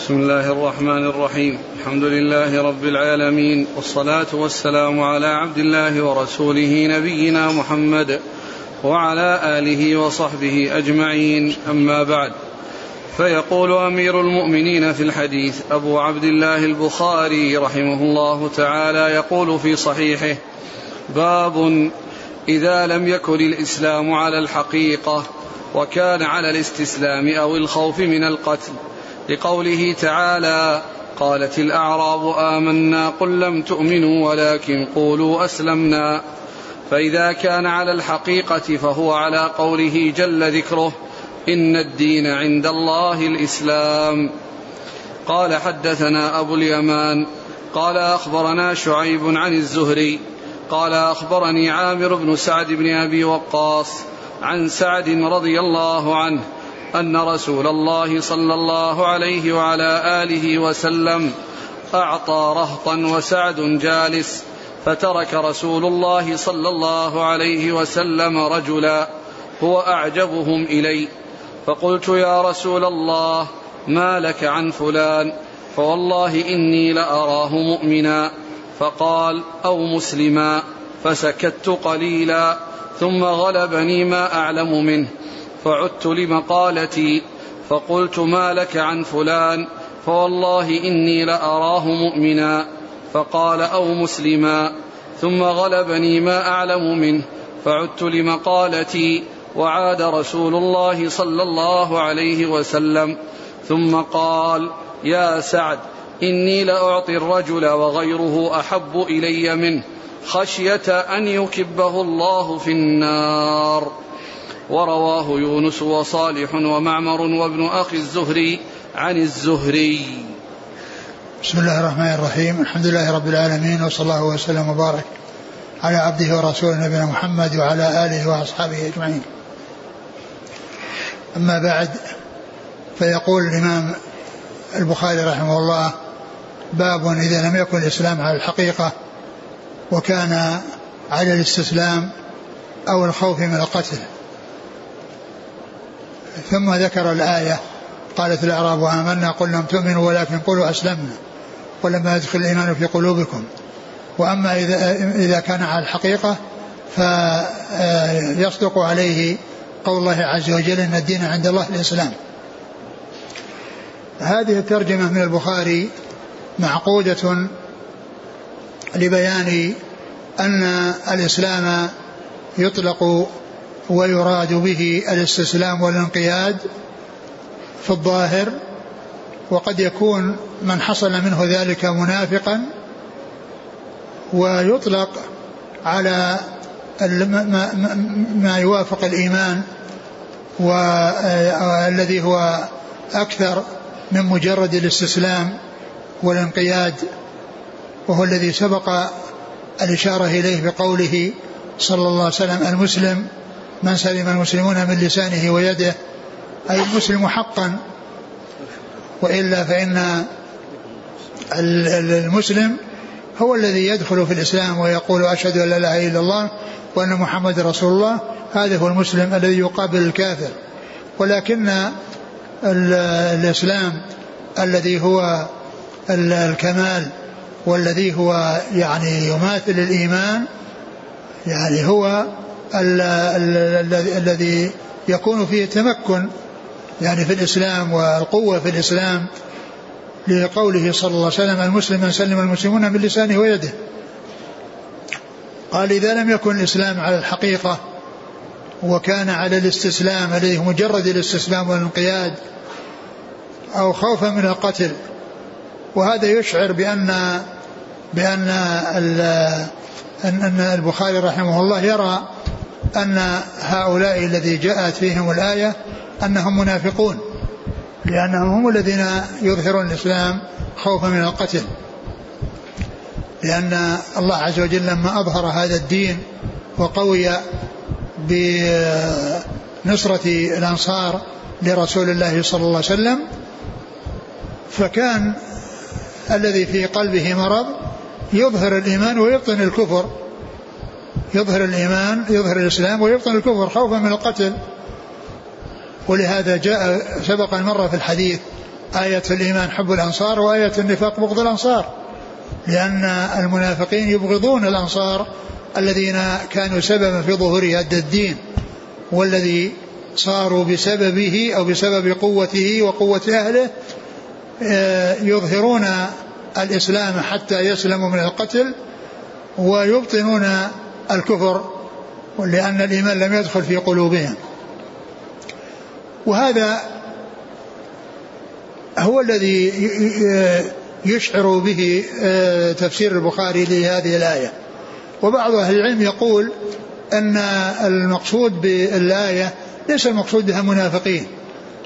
بسم الله الرحمن الرحيم. الحمد لله رب العالمين والصلاة والسلام على عبد الله ورسوله نبينا محمد وعلى آله وصحبه أجمعين. أما بعد فيقول أمير المؤمنين في الحديث أبو عبد الله البخاري رحمه الله تعالى يقول في صحيحه باب إذا لم يكن الإسلام على الحقيقة وكان على الاستسلام أو الخوف من القتل. لقوله تعالى قالت الأعراب آمنا قل لم تؤمنوا ولكن قولوا أسلمنا. فإذا كان على الحقيقة فهو على قوله جل ذكره إن الدين عند الله الإسلام. قال حدثنا أبو اليمان قال أخبرنا شعيب عن الزهري قال أخبرني عامر بن سعد بن أبي وقاص عن سعد رضي الله عنه أن رسول الله صلى الله عليه وعلى آله وسلم أعطى رهطا وسعد جالس فترك رسول الله صلى الله عليه وسلم رجلا هو أعجبهم إلي. فقلت يا رسول الله ما لك عن فلان؟ فوالله إني لأراه مؤمنا. فقال أو مسلما. فسكت قليلا ثم غلبني ما أعلم منه. فعدت لمقالتي فقلت ما لك عن فلان فوالله إني لأراه مؤمنا فقال أو مسلما ثم غلبني ما أعلم منه فعدت لمقالتي وعاد رسول الله صلى الله عليه وسلم ثم قال يا سعد إني لأعطي الرجل وغيره أحب إلي منه خشية أن يكبه الله في النار. ورواه يونس وصالح ومعمر وابن أخي الزهري عن الزهري. بسم الله الرحمن الرحيم. الحمد لله رب العالمين وصلى الله وسلم وبارك على عبده ورسوله نبينا محمد وعلى آله وأصحابه أجمعين. أما بعد فيقول الإمام البخاري رحمه الله باب إذا لم يكن الإسلام على الحقيقة وكان على الاستسلام أو الخوف من القتل. ثم ذكر الآية قالت الأعراب آمنا قل لم تؤمنوا ولكن قولوا أسلمنا ولما يدخل الإيمان في قلوبكم. وأما إذا, إذا كان على الحقيقة فيصدق عليه قول الله عز وجل إن الدين عند الله الإسلام. هذه الترجمة من البخاري معقودة لبيان أن الإسلام يطلق ويراد به الاستسلام والانقياد في الظاهر وقد يكون من حصل منه ذلك منافقا ويطلق على ما يوافق الإيمان والذي هو أكثر من مجرد الاستسلام والانقياد وهو الذي سبق الإشارة إليه بقوله صلى الله عليه وسلم المسلم من سلم المسلمون من لسانه ويده أي المسلم حقا. وإلا فإن المسلم هو الذي يدخل في الإسلام ويقول أشهد أن لا إله إلا الله وأن محمد رسول الله. هذا هو المسلم الذي يقابل الكافر. ولكن الإسلام الذي هو الكمال والذي هو يعني يماثل الإيمان يعني هو الذي يكون فيه تمكن يعني في الإسلام والقوة في الإسلام لقوله صلى الله عليه وسلم المسلم من سلم المسلمون من لسانه ويده. قال إذا لم يكن الإسلام على الحقيقة وكان على الاستسلام الذي مجرد الاستسلام والانقياد أو خوفا من القتل وهذا يشعر بأن بأن أن البخاري رحمه الله يرى أن هؤلاء الذي جاءت فيهم الآية أنهم منافقون لأنهم هم الذين يظهرون الإسلام خوفا من القتل. لأن الله عز وجل لما أظهر هذا الدين وقوي بنصرة الأنصار لرسول الله صلى الله عليه وسلم فكان الذي في قلبه مرض يظهر الإيمان ويبطن الكفر. يظهر الإيمان يظهر الإسلام ويبطن الكفر خوفا من القتل. ولهذا جاء سبق المرة في الحديث آية الإيمان حب الأنصار وآية النفاق بغض الأنصار لأن المنافقين يبغضون الأنصار الذين كانوا سببا في ظهور هذا الدين والذي صاروا بسببه أو بسبب قوته وقوة أهله آه، يظهرون الإسلام حتى يسلموا من القتل ويبطنون الكفر لأن الإيمان لم يدخل في قلوبهم. وهذا هو الذي يشعر به آه، تفسير البخاري لهذه الآية. وبعض أهل العلم يقول أن المقصود بالآية ليس المقصود بها منافقين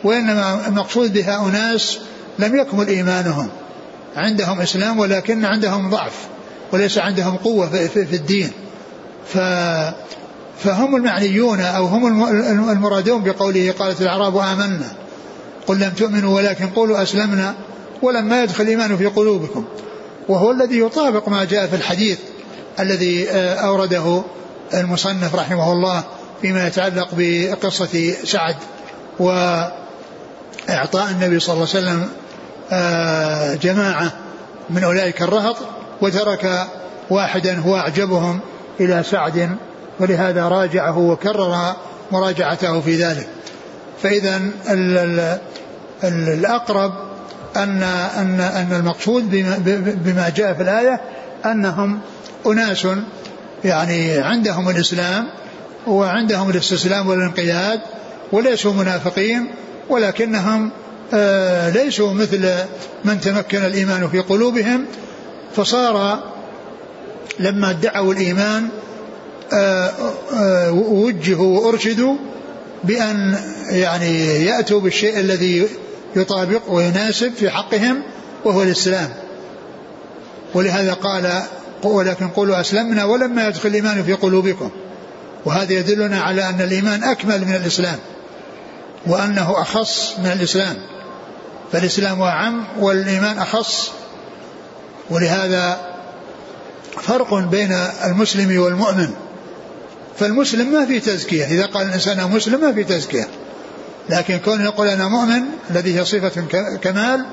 وإنما المقصود بها أناس لم يكمل إيمانهم. عندهم إسلام ولكن عندهم ضعف وليس عندهم قوة في الدين. ف فهم المعنيون أو هم المرادون بقوله قالت الأعراب آمنا قل لم تؤمنوا ولكن قولوا أسلمنا ولما يدخل الإيمان في قلوبكم وهو الذي يطابق ما جاء في الحديث الذي آه، أورده المصنف رحمه الله فيما يتعلق بقصة سعد وإعطاء النبي صلى الله عليه وسلم آه، جماعة من أولئك الرهط وترك واحدا هو أعجبهم إلى سعد ولهذا راجعه وكرر مراجعته في ذلك. فإذا الأقرب أن أن أن المقصود بما جاء في الآية أنهم أناس يعني عندهم الإسلام وعندهم الاستسلام والانقياد وليسوا منافقين ولكنهم آه، ليسوا مثل من تمكن الإيمان في قلوبهم فصار لما ادعوا الإيمان آه، آه، وجهوا وأرشدوا بأن يعني يأتوا بالشيء الذي يطابق ويناسب في حقهم وهو الإسلام. ولهذا قال ولكن قولوا أسلمنا ولما يدخل الإيمان في قلوبكم. وهذا يدلنا على أن الإيمان أكمل من الإسلام وأنه أخص من الإسلام. فالإسلام أعم والإيمان أخص. ولهذا فرق بين المسلم والمؤمن. فالمسلم ما في تزكية. إذا قال الإنسان مسلم ما في تزكية. لكن كون يقول أنا مؤمن الذي هي صفة كمال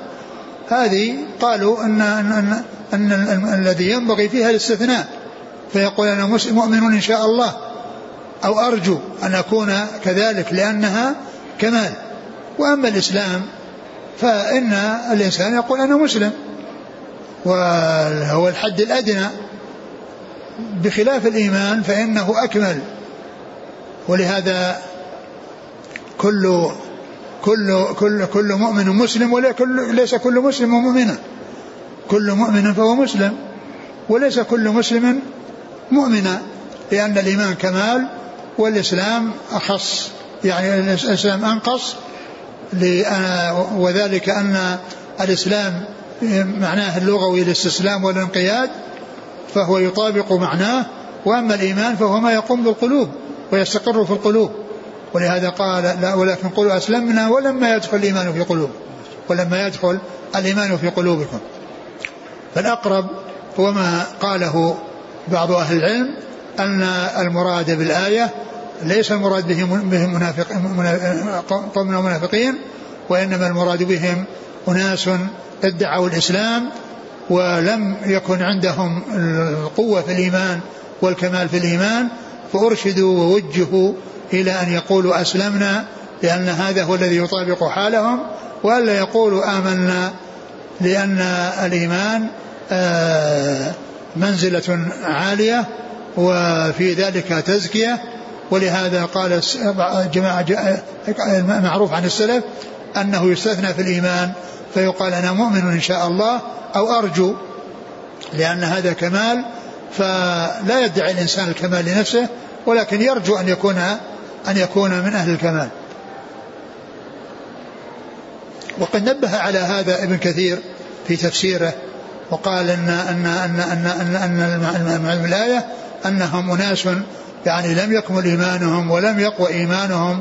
هذه قالوا أن, أن, أن, أن, الذي ينبغي فيها الاستثناء. فيقول أنا مؤمن إن شاء الله. أو أرجو أن أكون كذلك لأنها كمال. وأما الإسلام فإن الإنسان يقول أنا مسلم. وهو الحد الأدنى. بخلاف الإيمان فإنه أكمل. ولهذا كل كل كل كل مؤمن مسلم ولا كل ليس كل مسلم مؤمنا. كل مؤمن فهو مسلم وليس كل مسلم مؤمنا لأن الإيمان كمال والإسلام أخص يعني الإسلام أنقص وذلك أن الإسلام معناه اللغوي الاستسلام والانقياد فهو يطابق معناه وأما الإيمان فهو ما يقوم بالقلوب ويستقر في القلوب. ولهذا قال لا ولكن قولوا أسلمنا ولما يدخل الإيمان في قلوب ولما يدخل الإيمان في قلوبكم. فالأقرب هو ما قاله بعض أهل العلم أن المراد بالآية ليس المراد بهم بهم منافق قوم منافقين وإنما المراد بهم أناس ادعوا الإسلام ولم يكن عندهم القوة في الإيمان والكمال في الإيمان فأرشدوا ووجهوا إلى أن يقولوا أسلمنا لأن هذا هو الذي يطابق حالهم وألا يقولوا آمنا لأن الإيمان آه، منزلة عالية وفي ذلك تزكية. ولهذا قال جماعة معروف عن السلف أنه يستثنى في الإيمان فيقال أنا مؤمن إن شاء الله أو أرجو لأن هذا كمال فلا يدعي الإنسان الكمال لنفسه ولكن يرجو أن يكون أن يكون من أهل الكمال. وقد نبه على هذا ابن كثير في تفسيره وقال إن إن إن إن إن, أن, أن أنهم أناس يعني لم يكمل إيمانهم ولم يقوى إيمانهم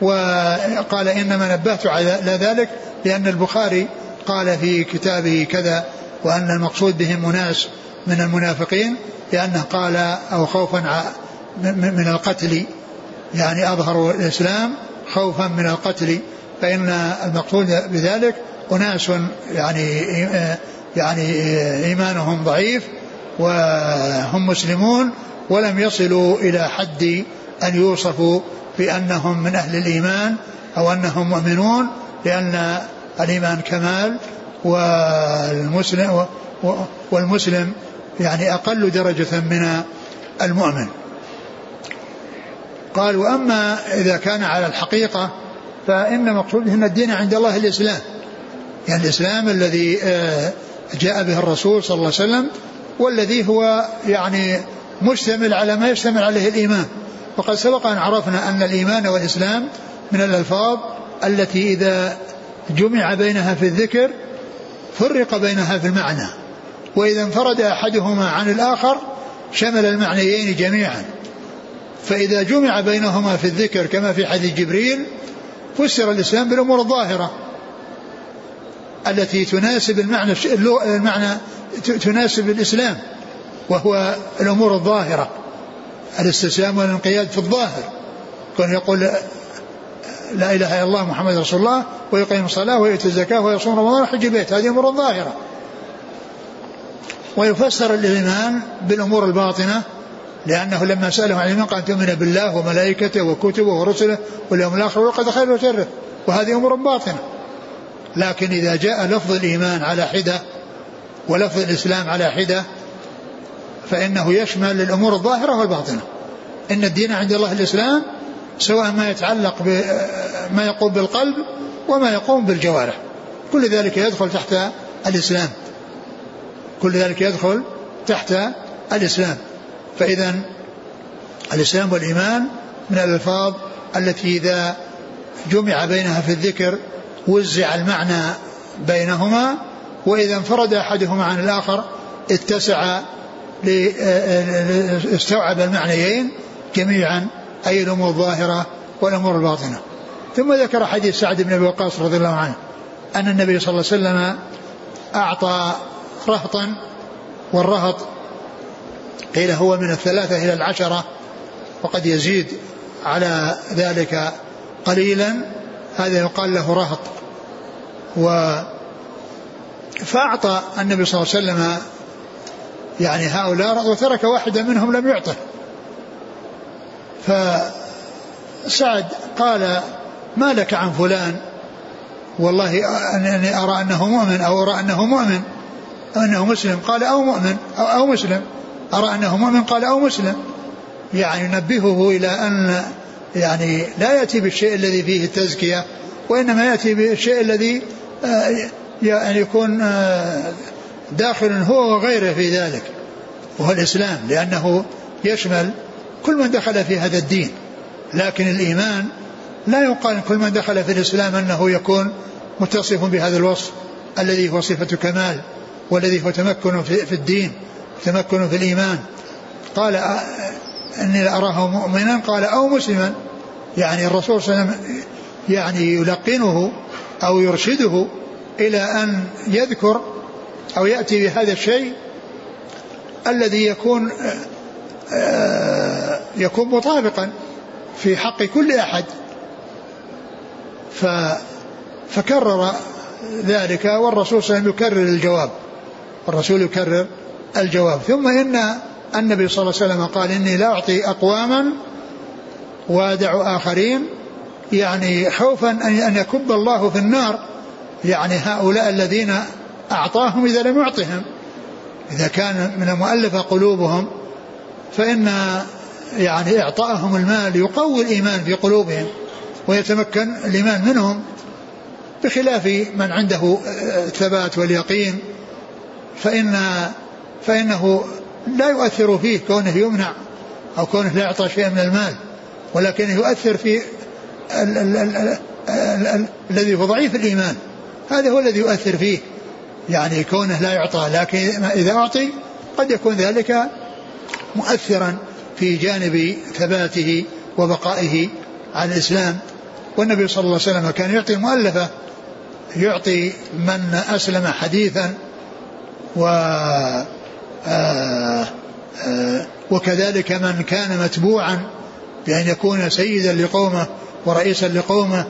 وقال إنما نبهت على ذلك لأن البخاري قال في كتابه كذا وأن المقصود بهم أناس من المنافقين لأنه قال أو خوفا من القتل يعني أظهروا الإسلام خوفا من القتل فإن المقصود بذلك أناس يعني يعني إيمانهم ضعيف وهم مسلمون ولم يصلوا إلى حد أن يوصفوا بأنهم من أهل الإيمان أو أنهم مؤمنون لأن الإيمان كمال والمسلم والمسلم يعني أقل درجة من المؤمن. قال وأما إذا كان على الحقيقة فإن مقصوده أن الدين عند الله الإسلام. يعني الإسلام الذي آه، جاء به الرسول صلى الله عليه وسلم والذي هو يعني مشتمل على ما يشتمل عليه الإيمان. وقد سبق أن عرفنا أن الإيمان والإسلام من الألفاظ التي إذا جمع بينها في الذكر فرق بينها في المعنى وإذا انفرد أحدهما عن الآخر شمل المعنيين جميعا. فإذا جمع بينهما في الذكر كما في حديث جبريل فسر الإسلام بالأمور الظاهرة التي تناسب المعنى المعنى تناسب الإسلام وهو الأمور الظاهرة. الاستسلام والانقياد في الظاهر. كون يقول لا إله إلا الله محمد رسول الله ويقيم الصلاة ويؤتي الزكاة ويصوم رمضان ويحج البيت هذه أمور ظاهرة ويفسر الإيمان بالأمور الباطنة لأنه لما سأله عن الإيمان قال تؤمن بالله وملائكته وكتبه ورسله واليوم الآخر وقد خير وشره. وهذه أمور باطنة. لكن إذا جاء لفظ الإيمان على حدة ولفظ الإسلام على حدة فإنه يشمل الأمور الظاهرة والباطنة. إن الدين عند الله الإسلام سواء ما يتعلق بما يقوم بالقلب وما يقوم بالجوارح. كل ذلك يدخل تحت الإسلام. كل ذلك يدخل تحت الإسلام. فإذا الإسلام والإيمان من الألفاظ التي إذا جمع بينها في الذكر وزع المعنى بينهما وإذا انفرد أحدهما عن الآخر اتسع استوعب المعنيين جميعا أي الأمور الظاهرة والأمور الباطنة. ثم ذكر حديث سعد بن أبي وقاص رضي الله عنه أن النبي صلى الله عليه وسلم أعطى رهطا والرهط قيل هو من الثلاثة إلى العشرة وقد يزيد على ذلك قليلا. هذا يقال له رهط. و فأعطى النبي صلى الله عليه وسلم يعني هؤلاء وترك واحدا منهم لم يعطه. فسعد قال ما لك عن فلان؟ والله أني أرى أنه مؤمن أو أرى أنه مؤمن. أو أنه مسلم. قال أو مؤمن. أو, أو مسلم. أرى أنه مؤمن. قال أو مسلم. يعني ينبهه إلى أن يعني لا يأتي بالشيء الذي فيه التزكية وإنما يأتي بالشيء الذي آه، يعني يكون آه، داخل هو وغيره في ذلك وهو الإسلام لأنه يشمل كل من دخل في هذا الدين. لكن الإيمان لا يقال كل من دخل في الإسلام أنه يكون متصف بهذا الوصف الذي هو صفة كمال والذي هو تمكن في الدين تمكن في الإيمان. قال إني أراه مؤمنا قال أو مسلما. يعني الرسول صلى الله عليه وسلم يعني يلقنه أو يرشده إلى أن يذكر أو يأتي بهذا الشيء الذي يكون آه، يكون مطابقا في حق كل أحد. فكرر ذلك والرسول صلى الله عليه وسلم يكرر الجواب. الرسول يكرر الجواب. ثم إن النبي صلى الله عليه وسلم قال إني لا أعطي أقواما وأدع آخرين يعني خوفا أن يكب الله في النار. يعني هؤلاء الذين أعطاهم إذا لم يعطهم. إذا كان من المؤلفة قلوبهم فإن يعني إعطائهم المال يقوي الإيمان في قلوبهم ويتمكن الإيمان منهم بخلاف من عنده الثبات واليقين فإن فإنه لا يؤثر فيه كونه يمنع أو كونه لا يعطى شيئا من المال ولكنه يؤثر في الذي هو ضعيف الإيمان. هذا هو الذي يؤثر فيه. يعني كونه لا يعطى لكن إذا أعطي قد يكون ذلك مؤثرا في جانب ثباته وبقائه على الإسلام. والنبي صلى الله عليه وسلم كان يعطي المؤلفة يعطي من أسلم حديثا و آه، آه، وكذلك من كان متبوعا بأن يكون سيدا لقومه ورئيسا لقومه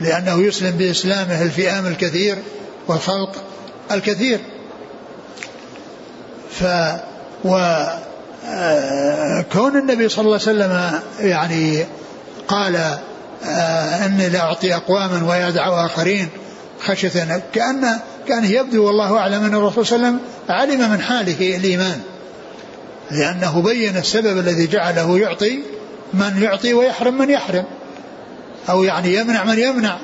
لأنه يسلم بإسلامه الفئام الكثير والخلق. الكثير. ف و آه، كون النبي صلى الله عليه وسلم يعني قال آه، إني لأعطي أقواما ويدع آخرين خشية كأن كأن يبدو والله أعلم أن الرسول صلى الله عليه وسلم علم من حاله الإيمان لأنه بين السبب الذي جعله يعطي من يعطي ويحرم من يحرم أو يعني يمنع من يمنع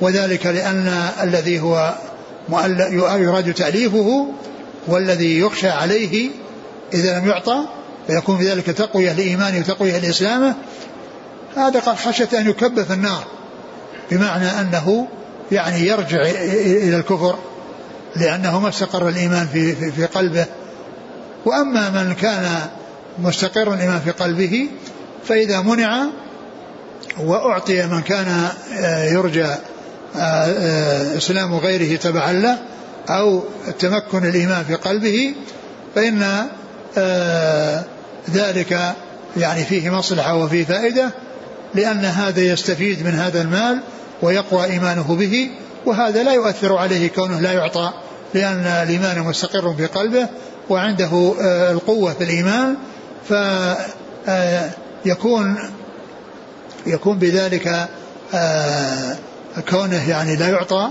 وذلك لأن الذي هو يراد تأليفه والذي يخشى عليه إذا لم يعطى فيكون في ذلك تقوية لإيمانه وتقوية لإسلامه. هذا قال خشية أن يكب في النار بمعنى أنه يعني يرجع إلى الكفر لأنه ما استقر الإيمان في في, في قلبه. وأما من كان مستقر الإيمان في قلبه فإذا منع وأعطي من كان آه، يرجى آه، آه، إسلام غيره تبعا له أو تمكن الإيمان في قلبه فإن ذلك يعني فيه مصلحة وفيه فائدة لأن هذا يستفيد من هذا المال ويقوى إيمانه به وهذا لا يؤثر عليه كونه لا يعطى لأن الإيمان مستقر في قلبه وعنده آه، القوة في الإيمان فيكون آه، يكون بذلك آه، كونه يعني لا يعطى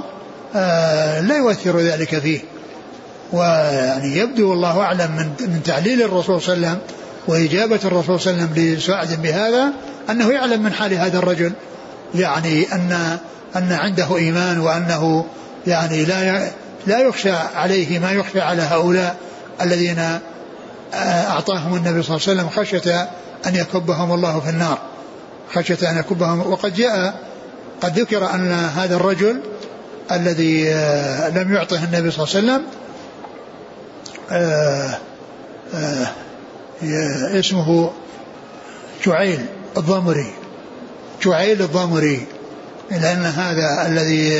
لا يؤثر ذلك فيه. ويعني يبدو والله أعلم من من تعليل الرسول صلى الله عليه وسلم وإجابة الرسول صلى الله عليه وسلم لسعد بهذا أنه يعلم من حال هذا الرجل. يعني أن أن عنده إيمان وأنه يعني لا لا يخشى عليه ما يخشى على هؤلاء الذين أعطاهم النبي صلى الله عليه وسلم خشية أن يكبهم الله في النار خشية أن يكبهم. وقد جاء قد ذكر أن هذا الرجل الذي لم يعطه النبي صلى الله عليه وسلم اسمه جعيل الضمري جعيل الضمري لأن هذا الذي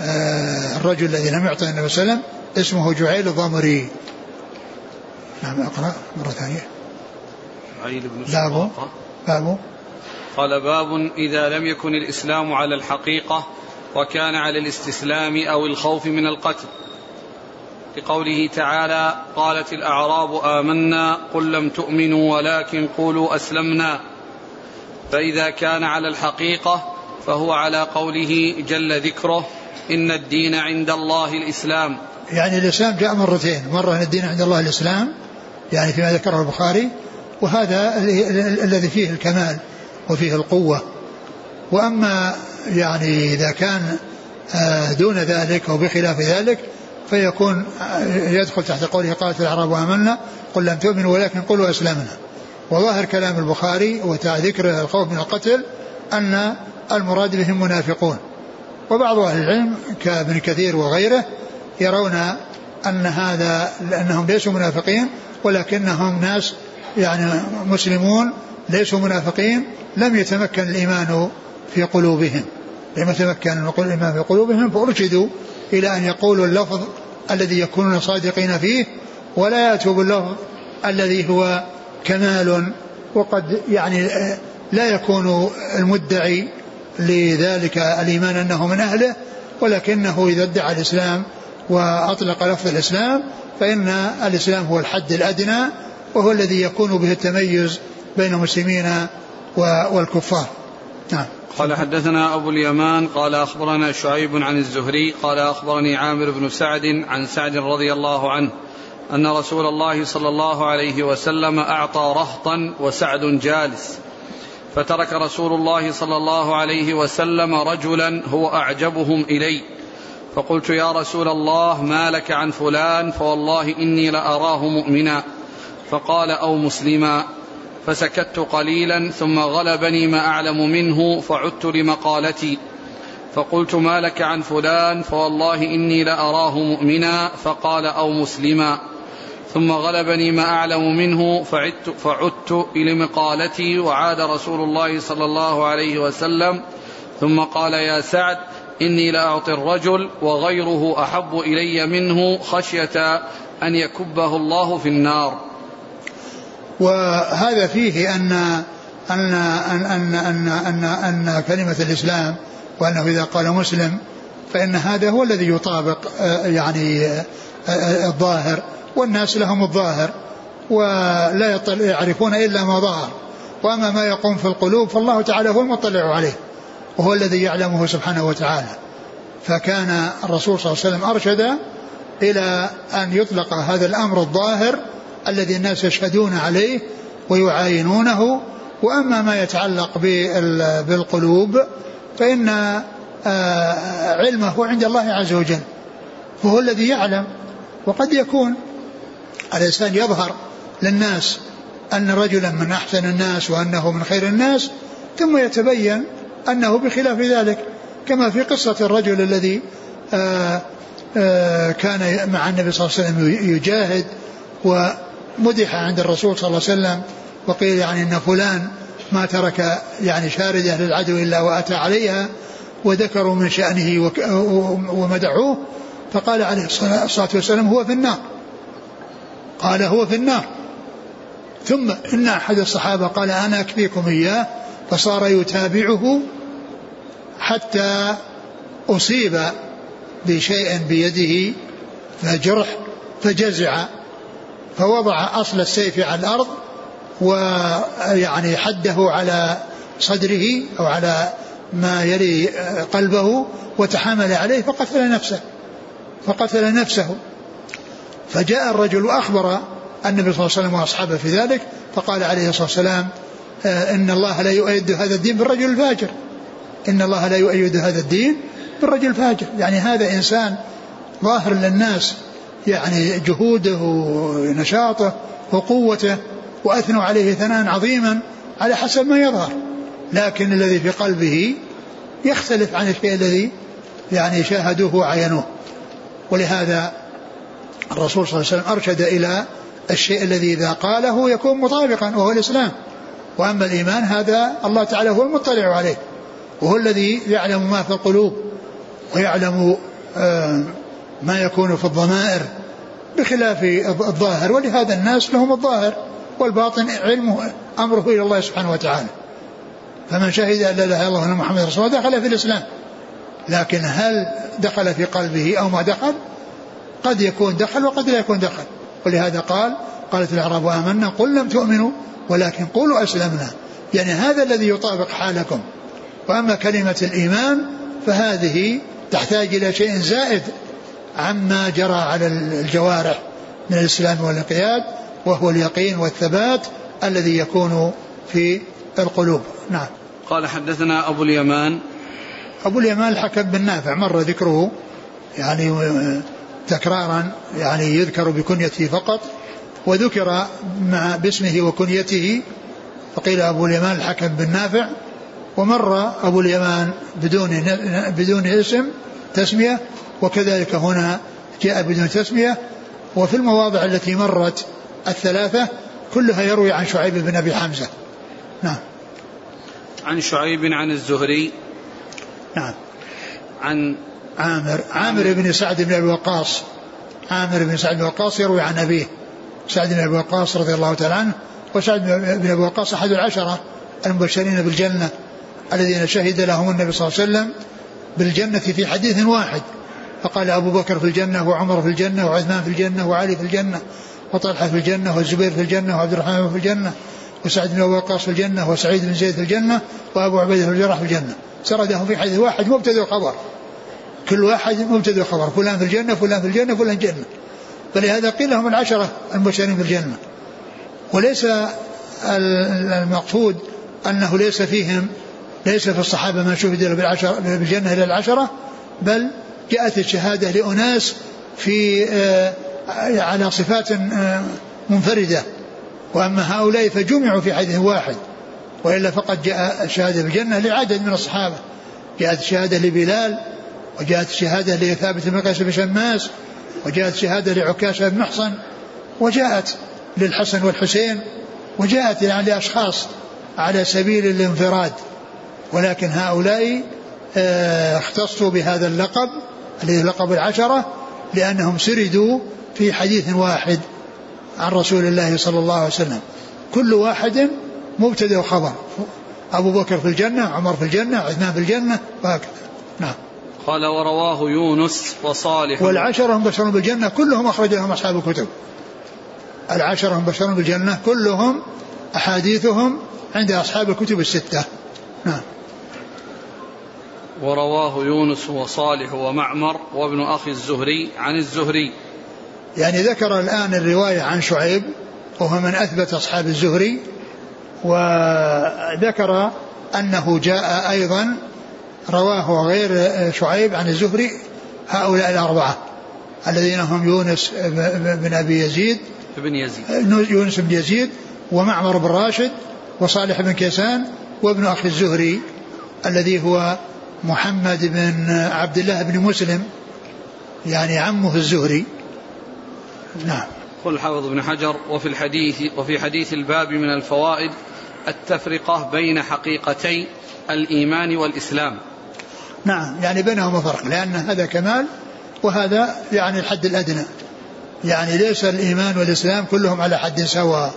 آه، الرجل الذي لم يعطي النبي صلى الله عليه وسلم اسمه جعيل الضمري نعم أقرأ مرة ثانية. جعيل بن باب باب قال باب إذا لم يكن الإسلام على الحقيقة وكان على الاستسلام أو الخوف من القتل. لقوله تعالى قالت الأعراب آمنا قل لم تؤمنوا ولكن قولوا أسلمنا. فإذا كان على الحقيقة فهو على قوله جل ذكره إن الدين عند الله الإسلام. يعني الإسلام جاء مرتين. مرة أن الدين عند الله الإسلام يعني فيما ذكره البخاري وهذا الذي فيه الكمال. وفيه القوة. وأما يعني إذا كان آه، دون ذلك أو بخلاف ذلك فيكون آه، يدخل تحت قوله قالت الأعراب آمنا قل لم تؤمنوا ولكن قلوا أسلمنا. وظاهر كلام البخاري وذكر الخوف من القتل أن المراد بهم منافقون. وبعض أهل العلم كابن كثير وغيره يرون أن هذا لأنهم ليسوا منافقين ولكنهم ناس يعني مسلمون ليسوا منافقين لم يتمكن الإيمان في قلوبهم. لم يتمكن الإيمان في قلوبهم فأرشدوا إلى أن يقولوا اللفظ الذي يكونون صادقين فيه ولا يأتوا باللفظ الذي هو كمال وقد يعني لا يكون المدعي لذلك الإيمان أنه من أهله ولكنه إذا ادعى الإسلام وأطلق لفظ الإسلام فإن الإسلام هو الحد الأدنى وهو الذي يكون به التميز بين المسلمين والكفار. نعم. قال حدثنا أبو اليمان قال أخبرنا شعيب عن الزهري قال أخبرني عامر بن سعد عن سعد رضي الله عنه أن رسول الله صلى الله عليه وسلم أعطى رهطا وسعد جالس. فترك رسول الله صلى الله عليه وسلم رجلا هو أعجبهم إلي. فقلت يا رسول الله ما لك عن فلان؟ فوالله إني لأراه مؤمنا. فقال أو مسلما. فسكت قليلا ثم غلبني ما أعلم منه فعدت لمقالتي. فقلت ما لك عن فلان؟ فوالله إني لأراه مؤمنا فقال أو مسلما. ثم غلبني ما أعلم منه فعدت, فعدت إلى مقالتي وعاد رسول الله صلى الله عليه وسلم. ثم قال يا سعد إني لأعطي الرجل وغيره أحب إلي منه خشية أن يكبه الله في النار. وهذا فيه أن أن أن أن أن, أن, أن كلمة الإسلام وأنه إذا قال مسلم فإن هذا هو الذي يطابق آه، يعني آه، آه، الظاهر والناس لهم الظاهر ولا يعرفون إلا ما ظهر. وأما ما يقوم في القلوب فالله تعالى هو المطلع عليه وهو الذي يعلمه سبحانه وتعالى. فكان الرسول صلى الله عليه وسلم أرشد إلى أن يطلق هذا الأمر الظاهر الذي الناس يشهدون عليه ويعاينونه. وأما ما يتعلق بالقلوب فإن آه، علمه عند الله عز وجل فهو الذي يعلم. وقد يكون الإنسان يظهر للناس أن رجلا من أحسن الناس وأنه من خير الناس ثم يتبين أنه بخلاف ذلك. كما في قصة الرجل الذي آه، آه، كان مع النبي صلى الله عليه وسلم يجاهد ومدح عند الرسول صلى الله عليه وسلم وقيل يعني أن فلان ما ترك يعني شاردة للعدو إلا وأتى عليها وذكروا من شأنه ومدحوه فقال عليه الصلاة والسلام هو في النار. قال هو في النار. ثم إن أحد الصحابة قال أنا أكفيكم إياه فصار يتابعه حتى أصيب بشيء بيده فجرح فجزع فوضع أصل السيف على الأرض ويعني حده على صدره أو على ما يلي قلبه وتحامل عليه فقتل نفسه فقتل نفسه. فجاء الرجل وأخبر النبي صلى الله عليه وسلم وأصحابه في ذلك فقال عليه الصلاة والسلام آه، إن الله لا يؤيد هذا الدين بالرجل الفاجر. إن الله لا يؤيد هذا الدين بالرجل الفاجر. يعني هذا إنسان ظاهر للناس يعني جهوده ونشاطه وقوته وأثنوا عليه ثناء عظيما على حسب ما يظهر. لكن الذي في قلبه يختلف عن الشيء الذي يعني شاهدوه وعينوه. ولهذا الرسول صلى الله عليه وسلم أرشد إلى الشيء الذي إذا قاله يكون مطابقا وهو الإسلام. وأما الإيمان هذا الله تعالى هو المطلع عليه وهو الذي يعلم ما في القلوب ويعلم آه، ما يكون في الضمائر بخلاف الظاهر ولهذا الناس لهم الظاهر والباطن علمه أمره إلى الله سبحانه وتعالى. فمن شهد أن لا إله إلا الله وأن محمد رسول الله دخل في الإسلام. لكن هل دخل في قلبه أو ما دخل؟ قد يكون دخل وقد لا يكون دخل. ولهذا قال قالت الأعراب آمنا قل لم تؤمنوا ولكن قولوا أسلمنا. يعني هذا الذي يطابق حالكم. وأما كلمة الإيمان فهذه تحتاج إلى شيء زائد. عما جرى على الجوارح من الإسلام والانقياد وهو اليقين والثبات الذي يكون في القلوب. نعم. قال حدثنا أبو اليمان. أبو اليمان الحكم بن نافع مر ذكره يعني تكرارا يعني يذكر بكنيته فقط وذكر مع باسمه وكنيته فقيل أبو اليمان الحكم بن نافع ومر أبو اليمان بدون بدون اسم تسمية وكذلك هنا جاء بدون تسمية. وفي المواضع التي مرت الثلاثة كلها يروي عن شعيب بن أبي حمزة. نعم. عن شعيب عن الزهري. نعم. عن عامر عامر بن سعد بن أبي وقاص. عامر بن سعد بن وقاص يروي عن أبيه. سعد بن أبي وقاص رضي الله تعالى عنه. وسعد بن أبي وقاص أحد العشرة المبشرين بالجنة الذين شهد لهم النبي صلى الله عليه وسلم بالجنة في حديث واحد. فقال ابو بكر في الجنه وعمر في الجنه وعثمان في الجنه وعلي في الجنه وطلحه في الجنه والزبير في الجنه وعبد الرحمن في الجنه وسعد بن وقاص في الجنه وسعيد بن زيد في الجنه وابو عبيده بن الجراح في الجنه سردهم في حديث واحد مبتدا وخبر كل واحد مبتدا وخبر فلان في الجنة فلان في الجنة فلان في الجنة فلهذا قيل لهم العشرة المبشرين بالجنة وليس المقصود أنه ليس فيهم ليس في الصحابة من شهد بالعشرة بالجنة إلى العشرة بل جاءت الشهادة لأناس في آه، على صفات آه، منفردة. وأما هؤلاء فجمعوا في حديث واحد وإلا فقد جاء الشهادة بالجنة لعدد من الصحابة. جاءت الشهادة لبلال وجاءت شهادة لثابت بن قيس بن شماس وجاءت شهادة لعكاشة بن محصن وجاءت للحسن والحسين وجاءت يعني لأشخاص على سبيل الانفراد. ولكن هؤلاء آه، اختصوا بهذا اللقب الذي لقب العشرة لأنهم سردوا في حديث واحد عن رسول الله صلى الله عليه وسلم. كل واحد مبتدا وخبر أبو بكر في الجنة عمر في الجنة عثمان في الجنة وهكذا. نعم. قال ورواه يونس وصالح. والعشرة هم بشرون بالجنة كلهم أخرج لهم أصحاب الكتب. العشرة هم بشرون بالجنة كلهم أحاديثهم عند أصحاب الكتب الستة. نعم. ورواه يونس وصالح ومعمر وابن أخي الزهري عن الزهري. يعني ذكر الآن الرواية عن شعيب وهو من أثبت أصحاب الزهري وذكر أنه جاء أيضا رواه غير شعيب عن الزهري هؤلاء الأربعة الذين هم يونس بن أبي يزيد بن يزيد. يونس بن يزيد ومعمر بن راشد وصالح بن كيسان وابن أخي الزهري الذي هو محمد بن عبد الله بن مسلم يعني عمه الزهري. نعم. قل الحافظ بن حجر وفي الحديث وفي حديث الباب من الفوائد التفرقة بين حقيقتي الإيمان والإسلام. نعم يعني بينهما فرق لأن هذا كمال وهذا يعني الحد الأدنى. يعني ليس الإيمان والإسلام كلهم على حد سواء.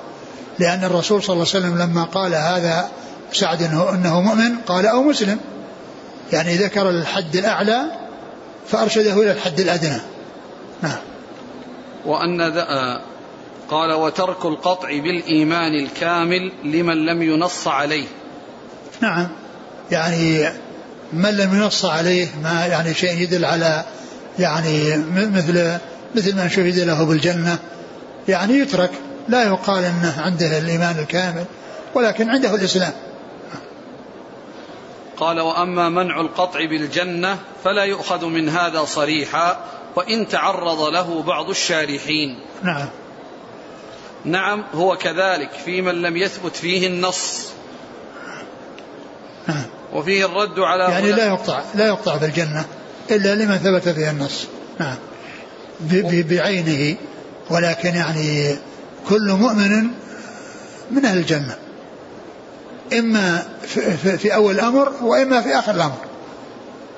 لأن الرسول صلى الله عليه وسلم لما قال هذا سعد أنه مؤمن قال أو مسلم. يعني ذكر الحد الأعلى فأرشده إلى الحد الأدنى. نعم. وأن آه، قال وترك القطع بالإيمان الكامل لمن لم ينص عليه. نعم. يعني من لم ينص عليه ما يعني شيء يدل على يعني مثل مثل ما شهد له بالجنة. يعني يترك. لا يقال إنه عنده الإيمان الكامل ولكن عنده الإسلام. قال وأما منع القطع بالجنة فلا يؤخذ من هذا صريحا وإن تعرض له بعض الشارحين. نعم. نعم هو كذلك في من لم يثبت فيه النص. نعم. وفيه الرد على يعني لا يقطع لا يقطع في الجنة إلا لمن ثبت فيها النص. نعم. بعينه ولكن يعني كل مؤمن من أهل الجنة. إما في أول الأمر وإما في آخر الأمر.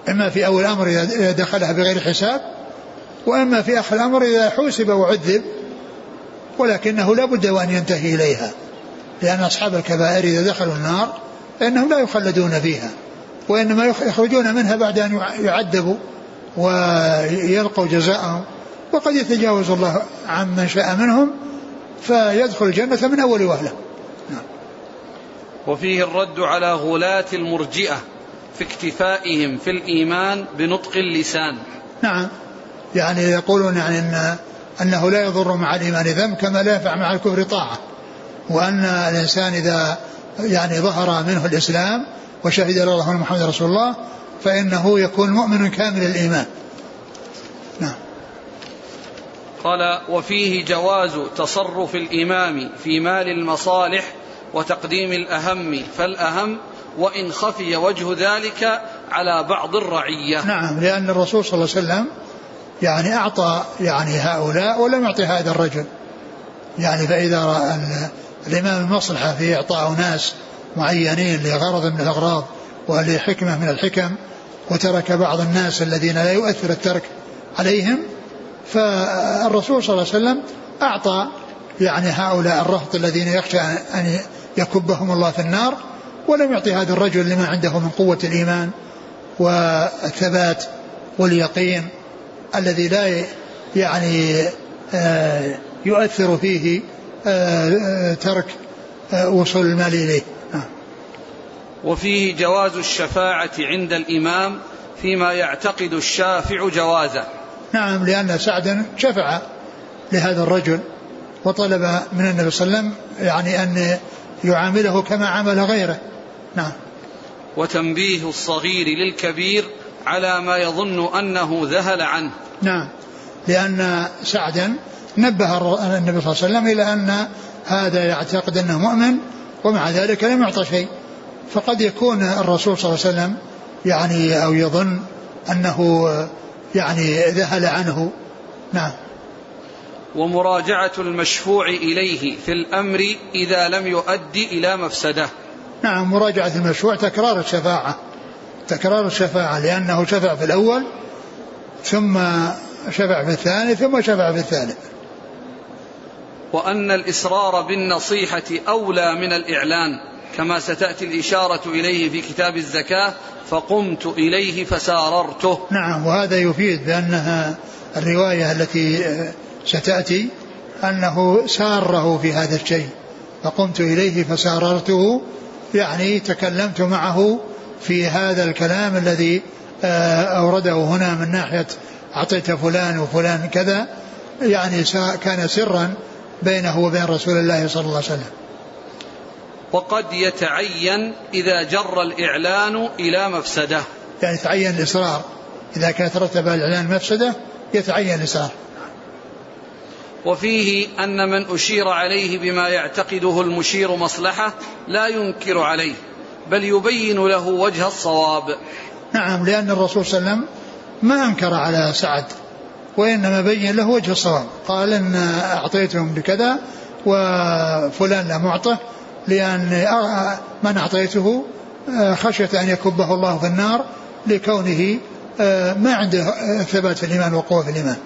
إما في أول الأمر إذا دخلها بغير حساب وإما في آخر الأمر إذا حوسب وعذب ولكنه لا بد وأن ينتهي إليها. لأن أصحاب الكبائر إذا دخلوا النار فإنهم لا يخلدون فيها وإنما يخرجون منها بعد أن يعذبوا ويلقوا جزاءهم. وقد يتجاوز الله عمن شاء منهم فيدخل الجنة من أول نعم. وفيه الرد على غلاة المرجئة في اكتفائهم في الإيمان بنطق اللسان. نعم. يعني يقولون يعني أن أنه لا يضر مع الإيمان ذنب كما لا ينفع مع الكفر طاعة. وأن الإنسان إذا يعني ظهر منه الإسلام وشهد الله أن محمد رسول الله فإنه يكون مؤمن كامل الإيمان. نعم. قال وفيه جواز تصرف الإمام في مال المصالح وتقديم الأهم فالأهم وإن خفي وجه ذلك على بعض الرعية. نعم لأن الرسول صلى الله عليه وسلم يعني أعطى يعني هؤلاء ولم يعطي هذا الرجل. يعني فإذا رأى الإمام المصلحة في إعطاء ناس معينين لغرض من الأغراض ولحكمة من الحكم وترك بعض الناس الذين لا يؤثر الترك عليهم فالرسول صلى الله عليه وسلم أعطى يعني هؤلاء الرهط الذين يخشى أن يكبهم الله في النار ولم يعطي هذا الرجل لما عنده من قوة الإيمان والثبات واليقين الذي لا يعني آه، يؤثر فيه آه، آه، ترك وصول المال إليه. وفيه جواز الشفاعة عند الإمام فيما يعتقد الشافع جوازه. نعم لأن سعدا شفع لهذا الرجل وطلب من النبي صلى الله عليه وسلم يعني أن يعامله كما عامل غيره. نعم. وتنبيه الصغير للكبير على ما يظن أنه ذهل عنه. نعم. لأن سعدا نبه النبي صلى الله عليه وسلم إلى أن هذا يعتقد أنه مؤمن ومع ذلك لم يعطى شيء. فقد يكون الرسول صلى الله عليه وسلم يعني أو يظن أنه يعني ذهل عنه. نعم. ومراجعة المشفوع إليه في الأمر إذا لم يؤدي إلى مفسدة. نعم مراجعة المشفوع تكرار الشفاعة. تكرار الشفاعة لأنه شفع في الأول ثم شفع في الثاني ثم شفع في الثالث. وأن الإصرار بالنصيحة أولى من الإعلان كما ستأتي الإشارة إليه في كتاب الزكاة فقمت إليه فساررته. نعم وهذا يفيد بأنها الرواية التي ستأتي أنه ساره في هذا الشيء فقمت إليه فساررته يعني تكلمت معه في هذا الكلام الذي آه، أورده هنا من ناحية أعطيت فلان وفلان كذا يعني كان سرا بينه وبين رسول الله صلى الله عليه وسلم. وقد يتعين إذا جر الإعلان إلى مفسدة. يعني يتعين الإصرار. إذا كان ترتب الإعلان مفسدة يتعين الإصرار. وفيه أن من أشير عليه بما يعتقده المشير مصلحة لا ينكر عليه بل يبين له وجه الصواب. نعم لأن الرسول صلى الله عليه وسلم ما أنكر على سعد وإنما بين له وجه الصواب. قال إن أعطيتهم بكذا وفلان لا معطه لأن من أعطيته خشية أن يكبه الله في النار لكونه ما عنده ثبات في الإيمان وقوة في الإيمان.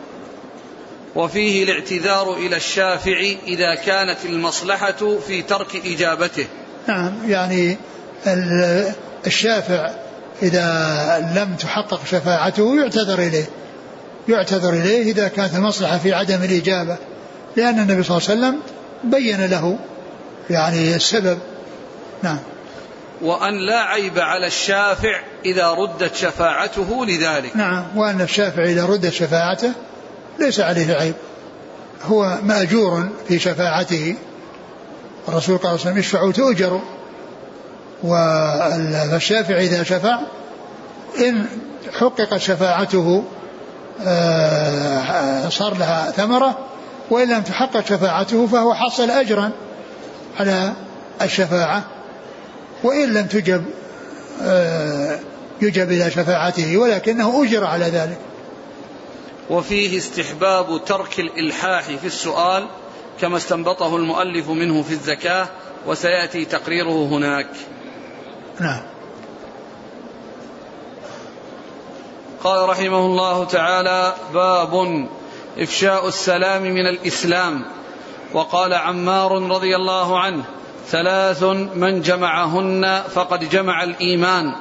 وفيه الاعتذار إلى الشافع إذا كانت المصلحة في ترك إجابته. نعم يعني الشافع إذا لم تحقق شفاعته يعتذر إليه. يعتذر إليه إذا كانت المصلحة في عدم الإجابة لأن النبي صلى الله عليه وسلم بين له يعني السبب. نعم. وأن لا عيب على الشافع إذا ردت شفاعته لذلك. نعم وأن الشافع إذا ردت شفاعته ليس عليه عيب. هو مأجور في شفاعته. الرسول قال صلى الله عليه وسلم اشفعوا تؤجروا والشافع إذا شفع إن حققت شفاعته آه، صار لها ثمرة وإن لم تحقق شفاعته فهو حصل أجرا على الشفاعة. وإن لم تجب آه، يجب إلى شفاعته ولكنه أجر على ذلك. وفيه استحباب ترك الإلحاح في السؤال كما استنبطه المؤلف منه في الزكاة وسيأتي تقريره هناك. نعم. قال رحمه الله تعالى باب إفشاء السلام من الإسلام. وقال عمار رضي الله عنه ثلاث من جمعهن فقد جمع الإيمان.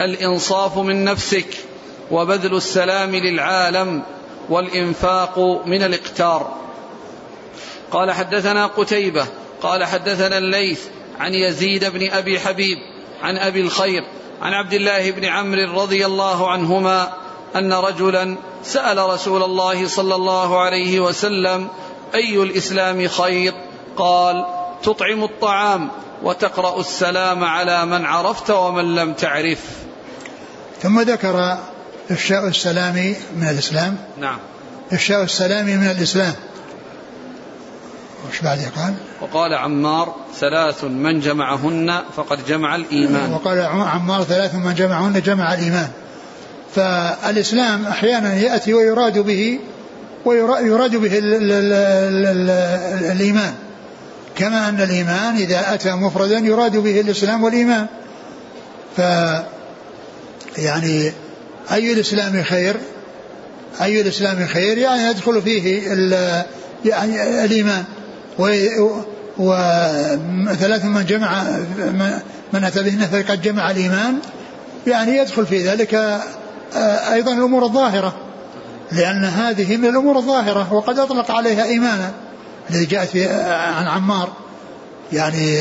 الإنصاف من نفسك. وبذل السلام للعالم والإنفاق من الإقتار. قال حدثنا قتيبة قال حدثنا الليث عن يزيد بن أبي حبيب عن أبي الخير عن عبد الله بن عمرو رضي الله عنهما أن رجلا سأل رسول الله صلى الله عليه وسلم أي الإسلام خير؟ قال تطعم الطعام وتقرأ السلام على من عرفت ومن لم تعرف. ثم ذكر إفشاء السلام من الإسلام؟ نعم. إفشاء السلام من الإسلام. وش بعد قال وقال عمار ثلاث من جمعهن فقد جمع الإيمان. وقال عمار ثلاث من جمعهن جمع الإيمان. فالإسلام أحيانا يأتي ويراد به ويراد به ال ال ال ال الإيمان. كما أن الإيمان إذا أتى مفردا يراد به الإسلام والإيمان. ف يعني أي الإسلام خير؟ أي الإسلام خير؟ يعني يدخل فيه يعني الإيمان. وثلاث من جمع من أتى به فقد جمع الإيمان. يعني يدخل في ذلك آه، أيضا الأمور الظاهرة. لأن هذه من الأمور الظاهرة وقد أطلق عليها إيمانا. الذي جاءت آه، عن عمار. يعني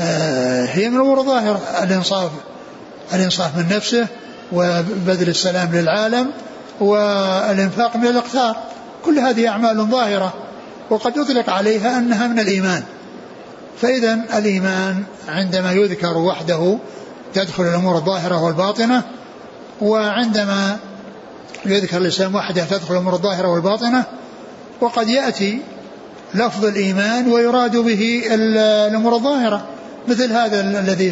آه، هي من الأمور الظاهرة. الإنصاف. الإنصاف من نفسه. وبذل السلام للعالم والإنفاق من الإقتار. كل هذه أعمال ظاهرة وقد يطلق عليها أنها من الإيمان. فإذا الإيمان عندما يذكر وحده تدخل الأمور الظاهرة والباطنة وعندما يذكر الإسلام وحده تدخل الأمور الظاهرة والباطنة وقد يأتي لفظ الإيمان ويراد به الأمور الظاهرة مثل هذا الذي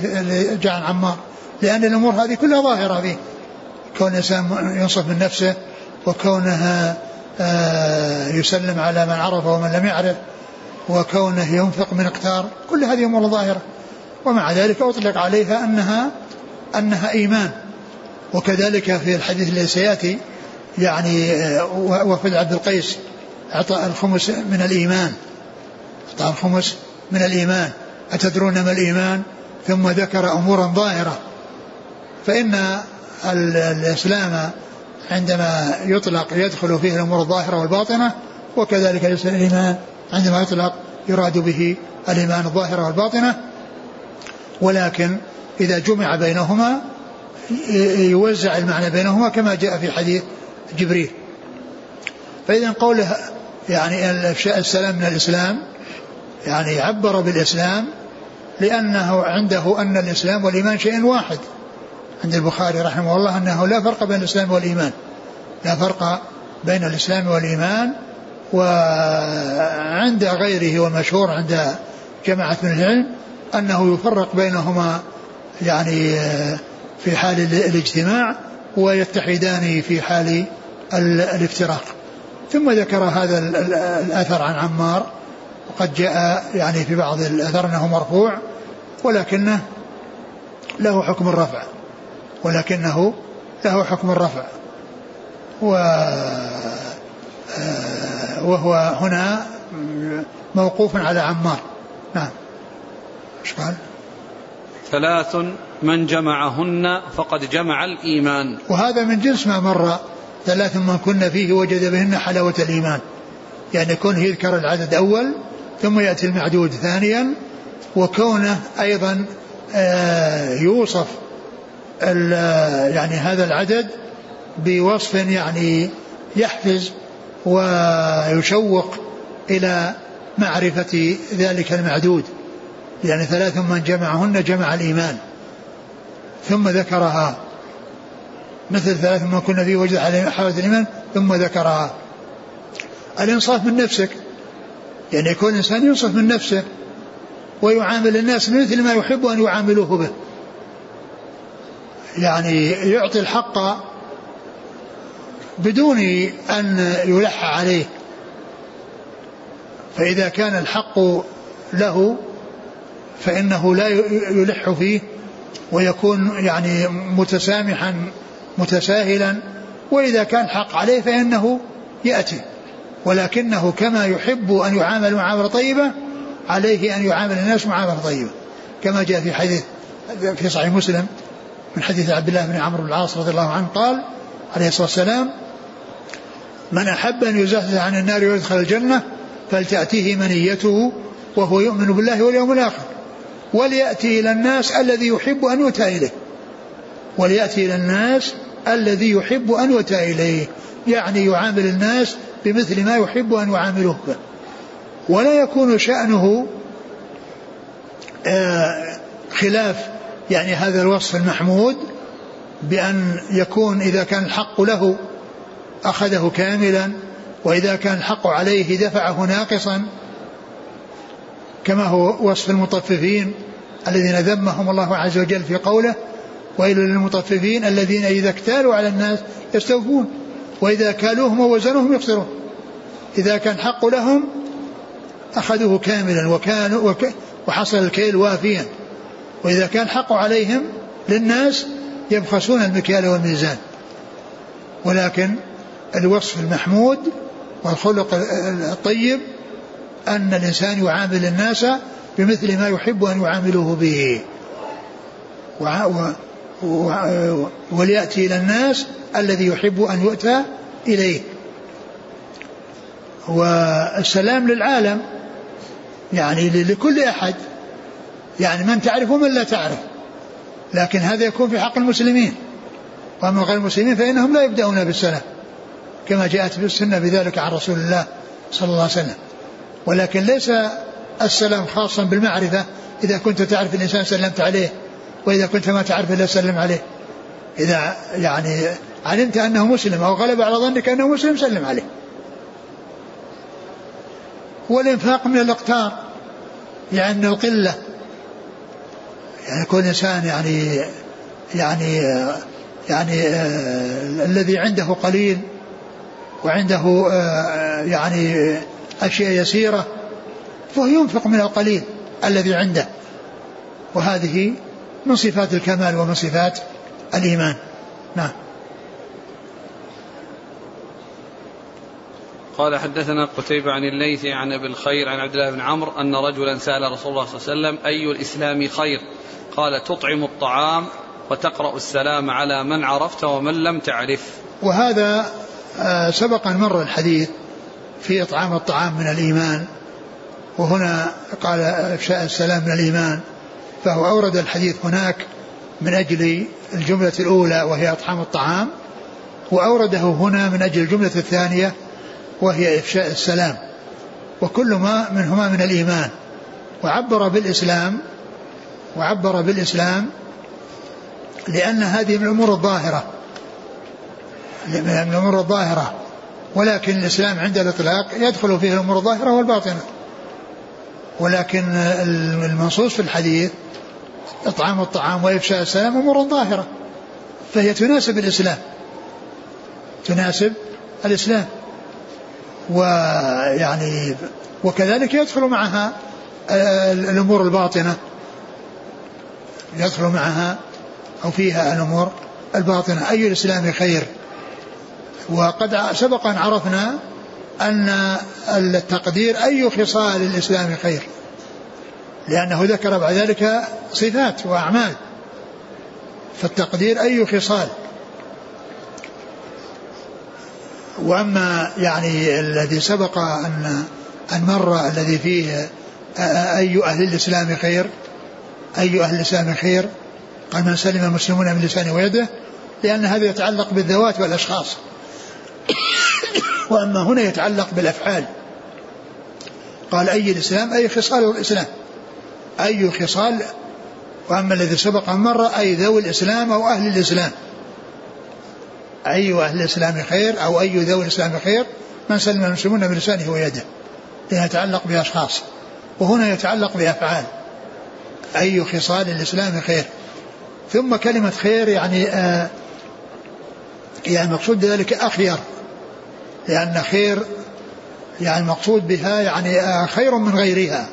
جاء عن عمار. لأن الأمور هذه كلها ظاهرة فيه. كون الإنسان ينصف من نفسه وكونها آه، يسلم على من عرف ومن لم يعرف وكونه ينفق من اقتار كل هذه أمور ظاهرة. ومع ذلك أطلق عليها أنها أنها إيمان. وكذلك في الحديث الذي سيأتي يعني آه، وفد عبد القيس اعطى الخمس من الإيمان. اعطى الخمس من الإيمان. أتدرون ما الإيمان؟ ثم ذكر أمورا ظاهرة. فإن الإسلام عندما يطلق يدخل فيه الأمور الظاهرة والباطنة وكذلك الإيمان عندما يطلق يراد به الإيمان الظاهرة والباطنة. ولكن إذا جمع بينهما يوزع المعنى بينهما كما جاء في حديث جبريل. فإذا قوله يعني السلام من الإسلام يعني عبر بالإسلام لأنه عنده أن الإسلام والإيمان شيء واحد. عند البخاري رحمه الله أنه لا فرق بين الإسلام والإيمان. لا فرق بين الإسلام والإيمان وعند غيره والمشهور عند جماعة من العلم أنه يفرق بينهما يعني في حال الاجتماع ويتحدان في حال الافتراق. ثم ذكر هذا الأثر عن عمار وقد جاء يعني في بعض الأثر أنه مرفوع ولكنه له حكم الرفع. ولكنه له حكم الرفع. و آه، وهو هنا موقوف على عمار. نعم. إيش قال؟ ثلاث من جمعهن فقد جمع الإيمان. وهذا من جنس ما مر ثلاث من كن فيه وجد بهن حلاوة الإيمان. يعني كونه يذكر العدد أول ثم يأتي المعدود ثانيا وكونه أيضا آه، يوصف يعني هذا العدد بوصف يعني يحفز ويشوق إلى معرفة ذلك المعدود. يعني ثلاث من جمعهن جمع الإيمان ثم ذكرها. مثل ثلاث من كنا فيه وجد حالة الإيمان ثم ذكرها. الإنصاف من نفسك. يعني يكون الإنسان ينصف من نفسه ويعامل الناس مثل ما يحب أن يعاملوه به. يعني يعطي الحق بدون أن يلح عليه. فإذا كان الحق له فإنه لا يلح فيه ويكون يعني متسامحا متساهلا. وإذا كان حق عليه فإنه يأتي. ولكنه كما يحب أن يعامل معاملة طيبة عليه أن يعامل الناس معاملة طيبة. كما جاء في حديث في صحيح مسلم. من حديث عبد الله بن عمرو بن العاص رضي الله عنه قال عليه الصلاة والسلام من أحب أن يزحزح عن النار ويدخل الجنة فلتأتيه منيته وهو يؤمن بالله واليوم الآخر وليأتي إلى الناس الذي يحب أن يؤتى إليه. وليأتي إلى الناس الذي يحب أن يؤتى إليه يعني يعامل الناس بمثل ما يحب أن يعاملوه به. ولا يكون شأنه آه، خلاف يعني هذا الوصف المحمود بأن يكون إذا كان الحق له أخذه كاملا وإذا كان الحق عليه دفعه ناقصا كما هو وصف المطففين الذين ذمهم الله عز وجل في قوله ويل للمطففين الذين إذا اكتالوا على الناس يستوفون وإذا كالوهم ووزنوهم يخسرون. إذا كان حق لهم أخذوه كاملا وكانوا وك وحصل الكيل وافيا. وإذا كان حق عليهم للناس يبخسون المكيال والميزان. ولكن الوصف المحمود والخلق الطيب أن الإنسان يعامل الناس بمثل ما يحب أن يعاملوه به. وليأتي إلى الناس الذي يحب أن يؤتى إليه. والسلام للعالم يعني لكل أحد. يعني من تعرف ومن لا تعرف. لكن هذا يكون في حق المسلمين. وأما غير المسلمين فإنهم لا يبدأون بالسلام كما جاءت في السنة بذلك عن رسول الله صلى الله عليه وسلم. ولكن ليس السلام خاصا بالمعرفة إذا كنت تعرف الإنسان سلمت عليه وإذا كنت ما تعرف لا سلم عليه. إذا يعني علمت أنه مسلم أو غلب على ظنك أنه مسلم سلم عليه. والإنفاق من الإقتار يعني القلة يعني يكون إنسان يعني يعني يعني آه الذي عنده قليل وعنده آه يعني أشياء يسيرة فهو ينفق من القليل الذي عنده. وهذه من صفات الكمال ومن صفات الإيمان. نعم. قال حدثنا قتيبة عن الليث عن أبي الخير عن عبد الله بن عمرو أن رجلا سأل رسول الله صلى الله عليه وسلم أي الإسلام خير؟ قال تطعم الطعام وتقرأ السلام على من عرفت ومن لم تعرف. وهذا آه، سبق أن مر الحديث في إطعام الطعام من الإيمان وهنا قال افشاء السلام من الإيمان فهو أورد الحديث هناك من أجل الجملة الأولى وهي إطعام الطعام وأورده هنا من أجل الجملة الثانية وهي إفشاء السلام وكل ما منهما من الإيمان وعبر بالإسلام وعبر بالإسلام لأن هذه من الأمور الظاهرة من الأمور الظاهرة. ولكن الإسلام عند الإطلاق يدخل فيه الأمور الظاهرة والباطنة. ولكن المنصوص في الحديث إطعام الطعام وإفشاء السلام أمور ظاهرة فهي تناسب الإسلام. تناسب الإسلام. ويعني وكذلك يدخل معها الأمور الباطنة. يدخل معها أو فيها الأمور الباطنة. أي الإسلام خير؟ وقد سبق أن عرفنا أن التقدير أي خصال الإسلام خير لأنه ذكر بعد ذلك صفات وأعمال. فالتقدير أي خصال. وأما يعني الذي سبق أن أن مر الذي فيه أي أهل الإسلام خير اي أهل الاسلام خير قال من سلم المسلمون من لسانه ويده لأن هذا يتعلق بالذوات والأشخاص. وأما هنا يتعلق بالأفعال. قال أي الاسلام أي خصال الإسلام. أي خصال وأما الذي سبق ان مر أي ذوي الإسلام أو أهل الإسلام. أي أهل الإسلام خير أو أي ذوي الإسلام خير من سلم المسلمون بلسانه ويده. يتعلق بأشخاص. وهنا يتعلق بأفعال. أي خصال الإسلام خير. ثم كلمة خير يعني آه يعني مقصود ذلك أخير. لأن خير يعني مقصود بها يعني آه خير من غيرها.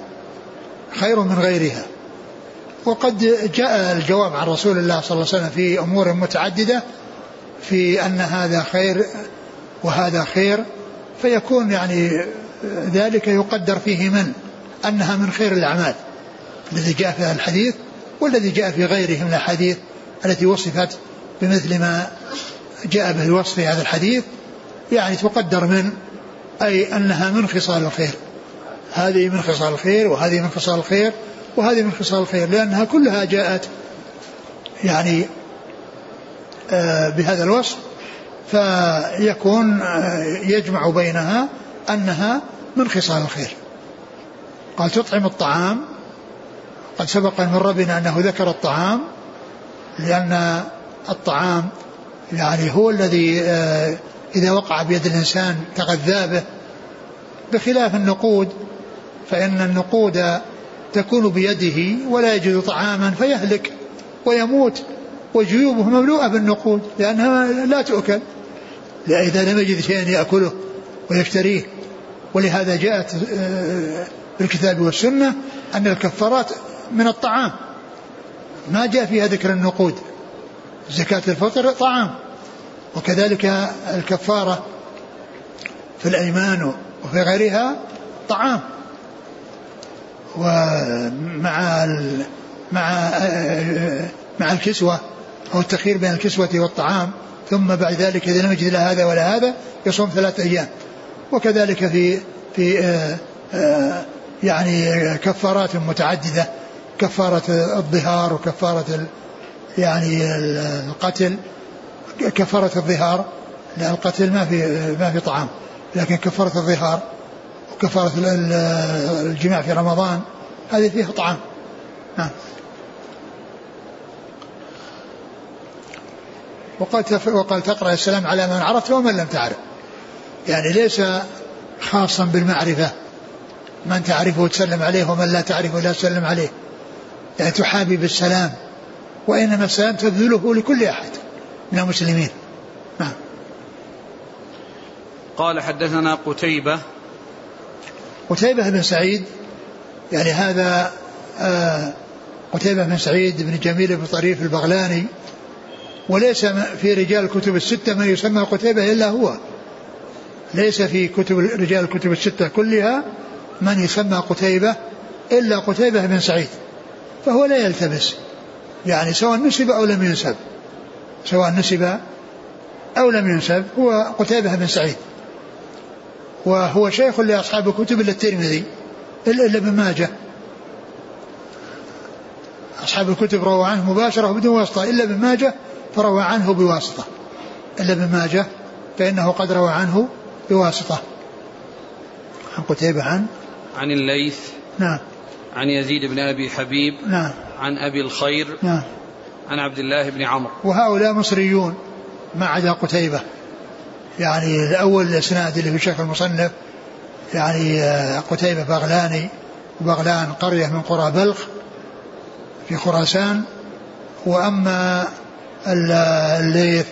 خير من غيرها. وقد جاء الجواب عن رسول الله صلى الله عليه وسلم في أمور متعددة في أن هذا خير وهذا خير فيكون يعني ذلك يقدر فيه من؟ أنها من خير الأعمال. الذي جاء في الحديث والذي جاء في غيره من الحديث التي وصفت بمثل ما جاء به الوصف في هذا الحديث يعني تقدر من أي أنها من خصال الخير. هذه من خصال الخير وهذه من خصال الخير وهذه من خصال الخير لأنها كلها جاءت يعني آه، بهذا الوصف فيكون آه، يجمع بينها أنها من خصال الخير. قال تطعم الطعام قد سبق من ربنا أنه ذكر الطعام لأن الطعام يعني هو الذي آه، إذا وقع بيد الإنسان تغذى به بخلاف النقود فإن النقود تكون بيده ولا يجد طعاما فيهلك ويموت وجيوبه مملوءة بالنقود لأنها لا تؤكل. إذا لم يجد شيئا يأكله ويشتريه. ولهذا جاءت آه، في الكتاب والسنة أن الكفارات من الطعام. ما جاء فيها ذكر النقود. زكاة الفطر طعام. وكذلك الكفارة في الأيمان وفي غيرها طعام. ومع مع مع الكسوة أو التخيير بين الكسوة والطعام. ثم بعد ذلك إذا لم يجد لا هذا ولا هذا يصوم ثلاثة أيام. وكذلك في في آه، آه، يعني كفارات متعددة. كفارة الظهار وكفارة يعني القتل كفارة الظهار لأن القتل ما في ما في طعام لكن كفارة الظهار وكفارة الجماع في رمضان هذه فيها طعام. نعم. وقال وقال تقرأ السلام على من عرفت ومن لم تعرف. يعني ليس خاصا بالمعرفة. من تعرفه تسلم عليه ومن لا تعرفه لا تسلم عليه. يعني تحابي بالسلام وإنما السلام تبذله لكل أحد من المسلمين. نعم. قال حدثنا قتيبة. قتيبة بن سعيد يعني هذا آه قتيبة بن سعيد بن جميل بن طريف البغلاني وليس في رجال الكتب الستة من يسمى قتيبة إلا هو. ليس في كتب رجال الكتب الستة كلها من يسمى قتيبة إلا قتيبة بن سعيد. فهو لا يلتبس. يعني سواء نسب أو لم ينسب. سواء نسب أو لم ينسب هو قتيبة بن سعيد. وهو شيخ لأصحاب الكتب إلا الترمذي إلا ابن ماجه. أصحاب الكتب روى عنه مباشرة بدون واسطة. إلا ابن ماجه فروى عنه بواسطة. إلا ابن ماجه فإنه قد روى عنه بواسطة. عن قتيبة عن عن الليث. نعم. عن يزيد بن أبي حبيب نعم. عن أبي الخير نعم. عن عبد الله بن عمرو. وهؤلاء مصريون ما عدا قتيبة. يعني الأول الإسناد اللي في شيخ المصنف يعني آه، قتيبة بغلاني وبغلان قرية من قرى بلخ في خراسان. وأما الليث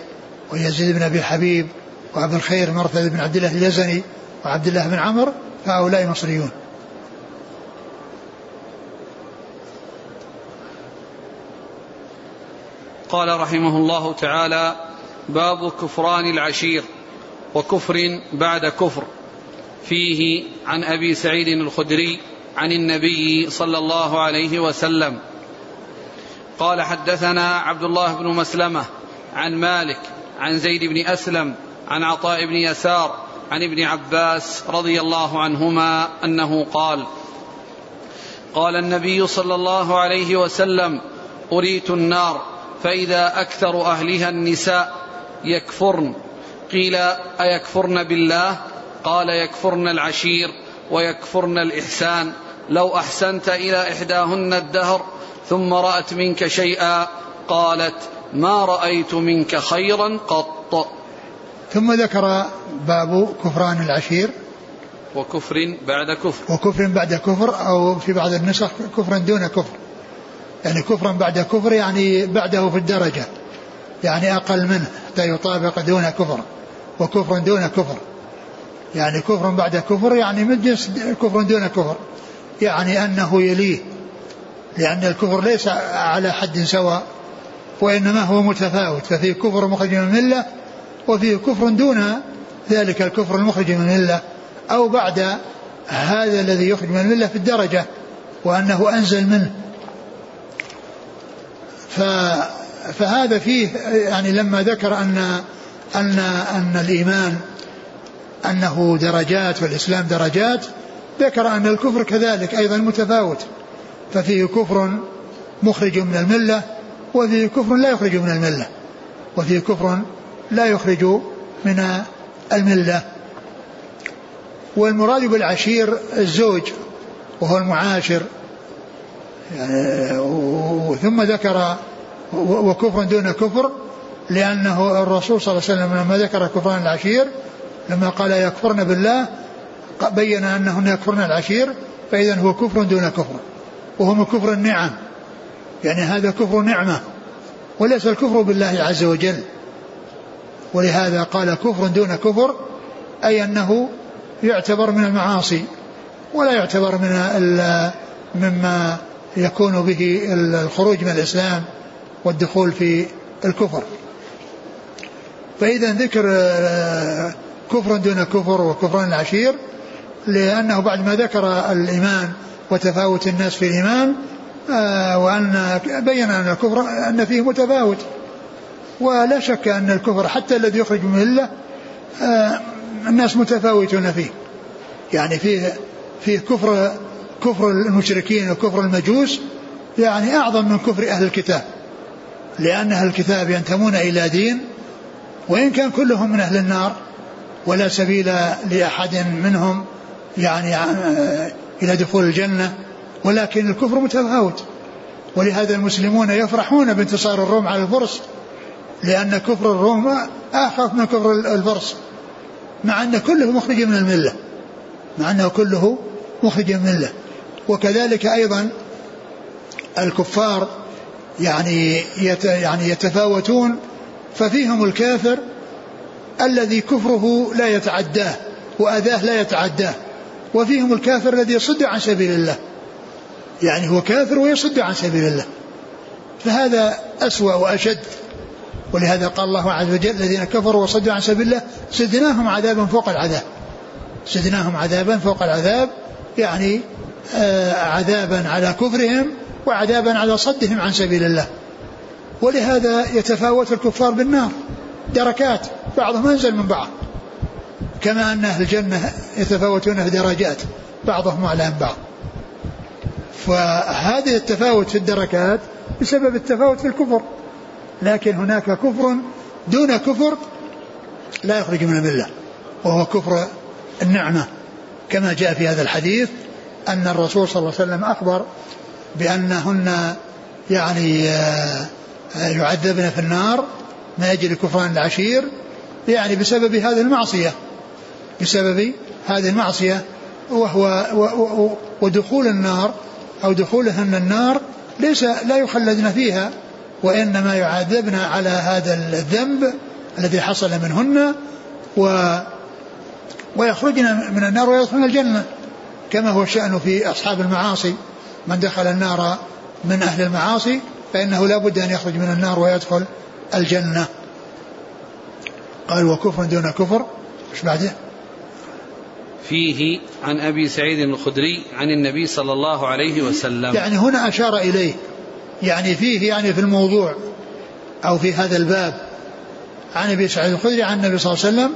ويزيد بن أبي حبيب وعبد الخير مرثد بن عبد الله اليزني وعبد الله بن عمرو فهؤلاء مصريون. قال رحمه الله تعالى باب كفران العشير وكفر بعد كفر. فيه عن أبي سعيد الخدري عن النبي صلى الله عليه وسلم. قال حدثنا عبد الله بن مسلمة عن مالك عن زيد بن أسلم عن عطاء بن يسار عن ابن عباس رضي الله عنهما أنه قال قال النبي صلى الله عليه وسلم أريت النار. فإذا أكثر أهلها النساء يكفرن. قيل أيكفرن بالله؟ قال يكفرن العشير ويكفرن الإحسان. لو أحسنت إلى إحداهن الدهر ثم رأت منك شيئا قالت ما رأيت منك خيرا قط. ثم ذكر باب كفران العشير. وكفر بعد كفر. وكفر بعد كفر أو في بعض النسخ كفرا دون كفر. يعني كفرا بعد كفر يعني بعده في الدرجة. يعني أقل منه حتى يطابق دون كفر. وكفر دون كفر. يعني كفر بعد كفر يعني من جنس كفر دون كفر. يعني أنه يليه. لأن الكفر ليس على حد سواء. وإنما هو متفاوت. ففيه كفر مخرج من الملة وفيه كفر دون ذلك الكفر المخرج من الملة. أو بعد هذا الذي يخرج من الملة في الدرجة وأنه أنزل منه. فهذا فيه يعني لما ذكر أن أن أن الإيمان أنه درجات والإسلام درجات ذكر أن الكفر كذلك أيضا متفاوت. ففيه كفر مخرج من الملة وفيه كفر لا يخرج من الملة وفيه كفر لا يخرج من الملة. والمراد بالعشير الزوج وهو المعاشر. يعني ثم ذكر وكفر دون كفر لأنه الرسول صلى الله عليه وسلم لما ذكر كفران العشير لما قال يكفرن بالله بين أنهن يكفرن العشير فإذا هو كفر دون كفر وهو من كفر النعم. يعني هذا كفر نعمة وليس الكفر بالله عز وجل. ولهذا قال كفر دون كفر أي أنه يعتبر من المعاصي ولا يعتبر من مما يكون به الخروج من الإسلام والدخول في الكفر. فإذا ذكر آه، كفر دون كفر وكفران العشير لأنه بعد ما ذكر الإيمان وتفاوت الناس في الإيمان آه، وأن بين أن الكفر أن فيه متفاوت. ولا شك أن الكفر حتى الذي يخرج من الله آه، الناس متفاوتون فيه. يعني فيه فيه كفر كفر المشركين وكفر المجوس يعني أعظم من كفر أهل الكتاب لأن أهل الكتاب ينتمون إلى دين وإن كان كلهم من أهل النار ولا سبيل لأحد منهم يعني آه، إلى دخول الجنة ولكن الكفر متفاوت. ولهذا المسلمون يفرحون بانتصار الروم على الفرس لأن كفر الروم أخف من كفر الفرس مع أن كله مخرج من الملة مع أنه كله مخرج من الملة. وكذلك أيضا الكفار يعني يعني يتفاوتون ففيهم الكافر الذي كفره لا يتعداه وأذاه لا يتعداه وفيهم الكافر الذي يصد عن سبيل الله يعني هو كافر ويصد عن سبيل الله. فهذا أسوأ وأشد. ولهذا قال الله عز وجل الذين كفروا وصدوا عن سبيل الله زدناهم عذابا فوق العذاب. زدناهم عذابا فوق العذاب يعني عذابا على كفرهم وعذابا على صدهم عن سبيل الله. ولهذا يتفاوت الكفار بالنار. دركات بعضهم أنزل من بعض. كما أن أهل الجنة يتفاوتون في درجات بعضهم اعلى من بعض. فهذه التفاوت في الدركات بسبب التفاوت في الكفر. لكن هناك كفر دون كفر لا يخرج من المله وهو كفر النعمة كما جاء في هذا الحديث أن الرسول صلى الله عليه وسلم أخبر بأنهن يعني آه، يعذبن في النار ما يجري كفران العشير يعني بسبب هذه المعصية بسبب هذه المعصية وهو ودخول النار أو دخولهن النار ليس لا يخلدن فيها وإنما يعذبن على هذا الذنب الذي حصل منهن و ويخرجن من النار ويدخلن الجنة. كما هو الشأن في أصحاب المعاصي. من دخل النار من أهل المعاصي فإنه لا بد أن يخرج من النار ويدخل الجنة. قال وكفر دون كفر. إيش بعده؟ فيه عن أبي سعيد الخدري عن النبي صلى الله عليه وسلم. يعني هنا أشار إليه. يعني فيه يعني في الموضوع أو في هذا الباب. عن أبي سعيد الخدري عن النبي صلى الله عليه وسلم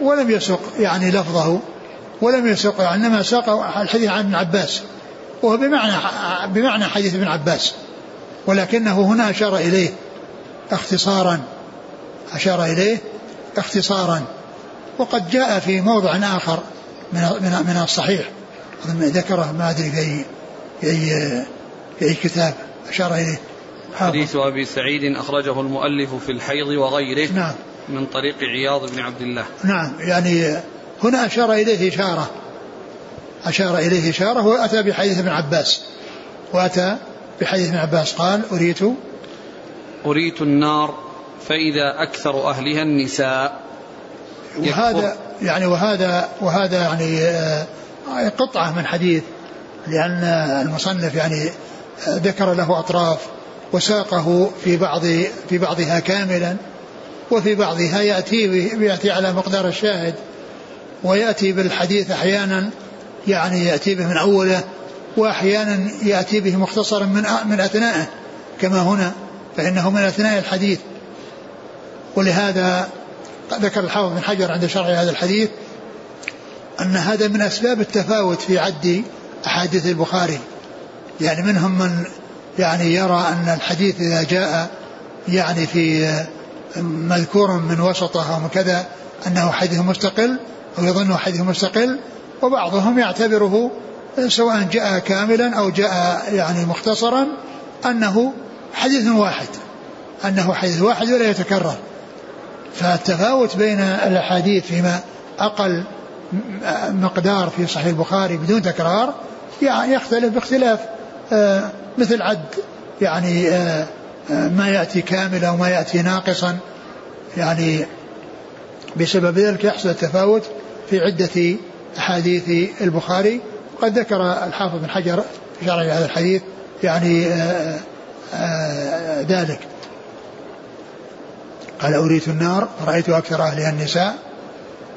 ولم يسق يعني لفظه. ولم يسق إنما ساق الحديث عن ابن عباس. وهو بمعنى بمعنى حديث ابن عباس. ولكنه هنا أشار إليه اختصارا. أشار إليه اختصارا. وقد جاء في موضع آخر من من من الصحيح. ذكره ما أدري في أي في أي, في أي كتاب. أشار إليه. حديث أبي سعيد أخرجه المؤلف في الحيض وغيره نعم. من طريق عياض بن عبد الله. نعم. يعني هنا أشار إليه إشارة. أشار إليه إشارة وأتى بحديث ابن عباس. وأتى بحديث ابن عباس قال أريت أريت النار فإذا أكثر أهلها النساء. وهذا يعني وهذا وهذا يعني آه، قطعة من حديث لأن المصنف يعني ذكر له أطراف وساقه في بعض في بعضها كاملا وفي بعضها يأتي يأتي على مقدار الشاهد. ويأتي بالحديث أحيانا يعني يأتي به من أوله وأحيانا يأتي به مختصرا من من أثنائه كما هنا فإنه من أثناء الحديث. ولهذا ذكر الحافظ بن حجر عند شرح هذا الحديث أن هذا من أسباب التفاوت في عد أحاديث البخاري. يعني منهم من يعني يرى أن الحديث إذا جاء يعني في مذكور من وسطه أو كذا أنه حديث مستقل أو يظنه حديث مستقل وبعضهم يعتبره سواء جاء كاملا أو جاء يعني مختصرا أنه حديث واحد أنه حديث واحد ولا يتكرر. فالتفاوت بين الأحاديث فيما أقل مقدار في صحيح البخاري بدون تكرار يعني يختلف باختلاف آه، مثل عد يعني آه، آه، ما يأتي كاملا وما يأتي ناقصا. يعني بسبب ذلك يحصل التفاوت في عدة أحاديث البخاري. وقد ذكر الحافظ بن حجر في شرح هذا الحديث يعني ذلك. قال أريت النار رأيت أكثر أهلها النساء.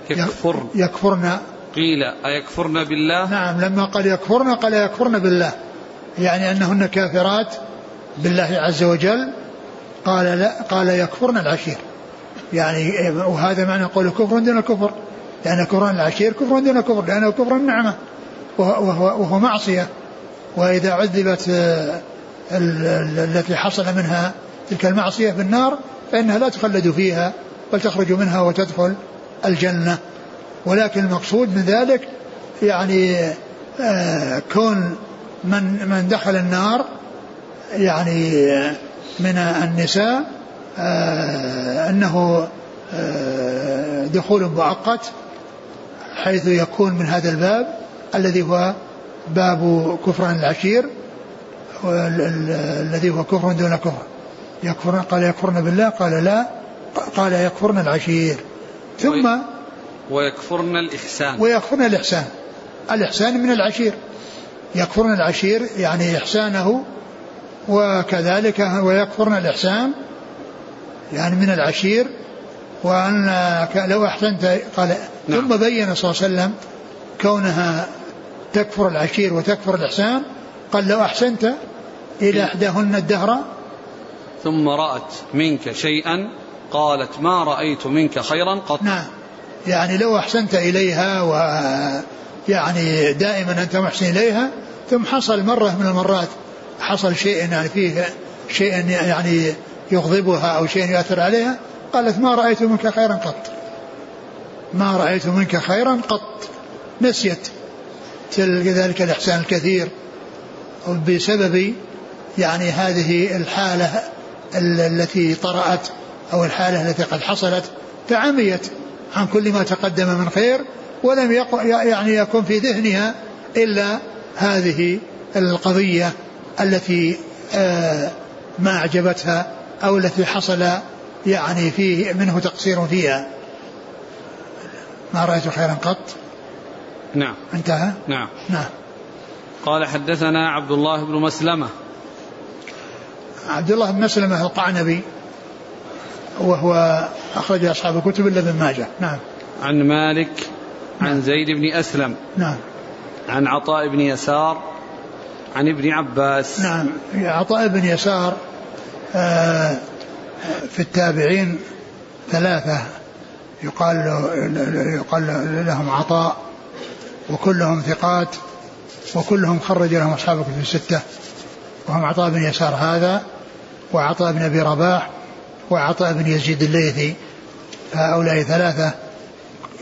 يكفرن. يكفرن. قيل أيكفرن بالله؟ نعم لما قال يكفرن قال يكفرن بالله. يعني أنهن كافرات بالله عز وجل. قال لا قال يكفرن العشير. يعني وهذا معنى قول كفر دون كفر لأن كفران العشير كفر دون كفر لأنه كفر النعمة وهو, وهو معصية. وإذا عذبت آه، التي حصل منها تلك المعصية في النار فإنها لا تخلد فيها بل تخرج منها وتدخل الجنة. ولكن المقصود من ذلك يعني آه كون من من دخل النار يعني من النساء آه أنه آه دخول مؤقت حيث يكون من هذا الباب الذي هو باب كفران العشير الذي هو كفر دون كفر. يكفرن قال يكفرن بالله قال لا قال يكفرن العشير. ثم ويكفرن الإحسان. ويكفرن الإحسان. الإحسان من العشير. يكفرن العشير يعني إحسانه وكذلك ويكفرن الإحسان يعني من العشير وأن لو أحسنت قال نعم. ثم بين صلى الله عليه وسلم كونها تكفر العشير وتكفر الإحسان قال لو أحسنت إلى إحداهن الدهر. ثم رأت منك شيئا قالت ما رأيت منك خيرا قط. نعم. يعني لو أحسنت إليها و يعني دائما أنت محسن إليها ثم حصل مرة من المرات حصل شيء يعني فيه شيء يعني يغضبها أو شيء يؤثر عليها قالت ما رأيت منك خيرا قط. ما رأيت منك خيرا قط. نسيت. ذلك الإحسان الكثير. بسبب يعني هذه الحالة التي طرأت أو الحالة التي قد حصلت فعميت عن كل ما تقدم من خير ولم يعني يكن في ذهنها إلا هذه القضية التي آه، ما أعجبتها أو التي حصل يعني فيه منه تقصير فيها. ما رأيت خيرا قط؟ نعم. انتهى؟ نعم. نعم. قال حدثنا عبد الله بن مسلمة. عبد الله بن مسلمة القعنبي وهو أخرج أصحاب الكتب إلا ابن ماجه. نعم. عن مالك عن زيد بن أسلم. نعم. عن عطاء بن يسار عن ابن عباس. نعم. عطاء بن يسار في التابعين ثلاثة. يقال يقال لهم عطاء وكلهم ثقات وكلهم خرج لهم أصحاب الكتب الستة. وهم عطاء بن يسار هذا وعطاء بن أبي رباح وعطاء بن يزيد الليثي. هؤلاء ثلاثة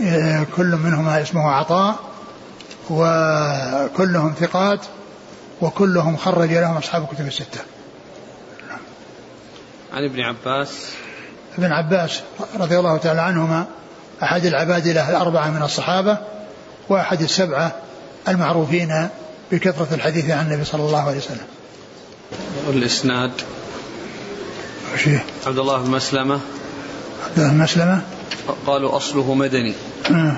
آه، كل منهما اسمه عطاء وكلهم ثقات وكلهم خرج لهم أصحاب الكتب الستة. عن ابن عباس. ابن عباس رضي الله تعالى عنهما أحد العبادلة الأربعة من الصحابة وأحد السبعة المعروفين بكثرة الحديث عن النبي صلى الله عليه وسلم. والإسناد. شيء عبد الله بن مسلمة. عبد الله بن مسلمة؟ قالوا أصله مدني. آه.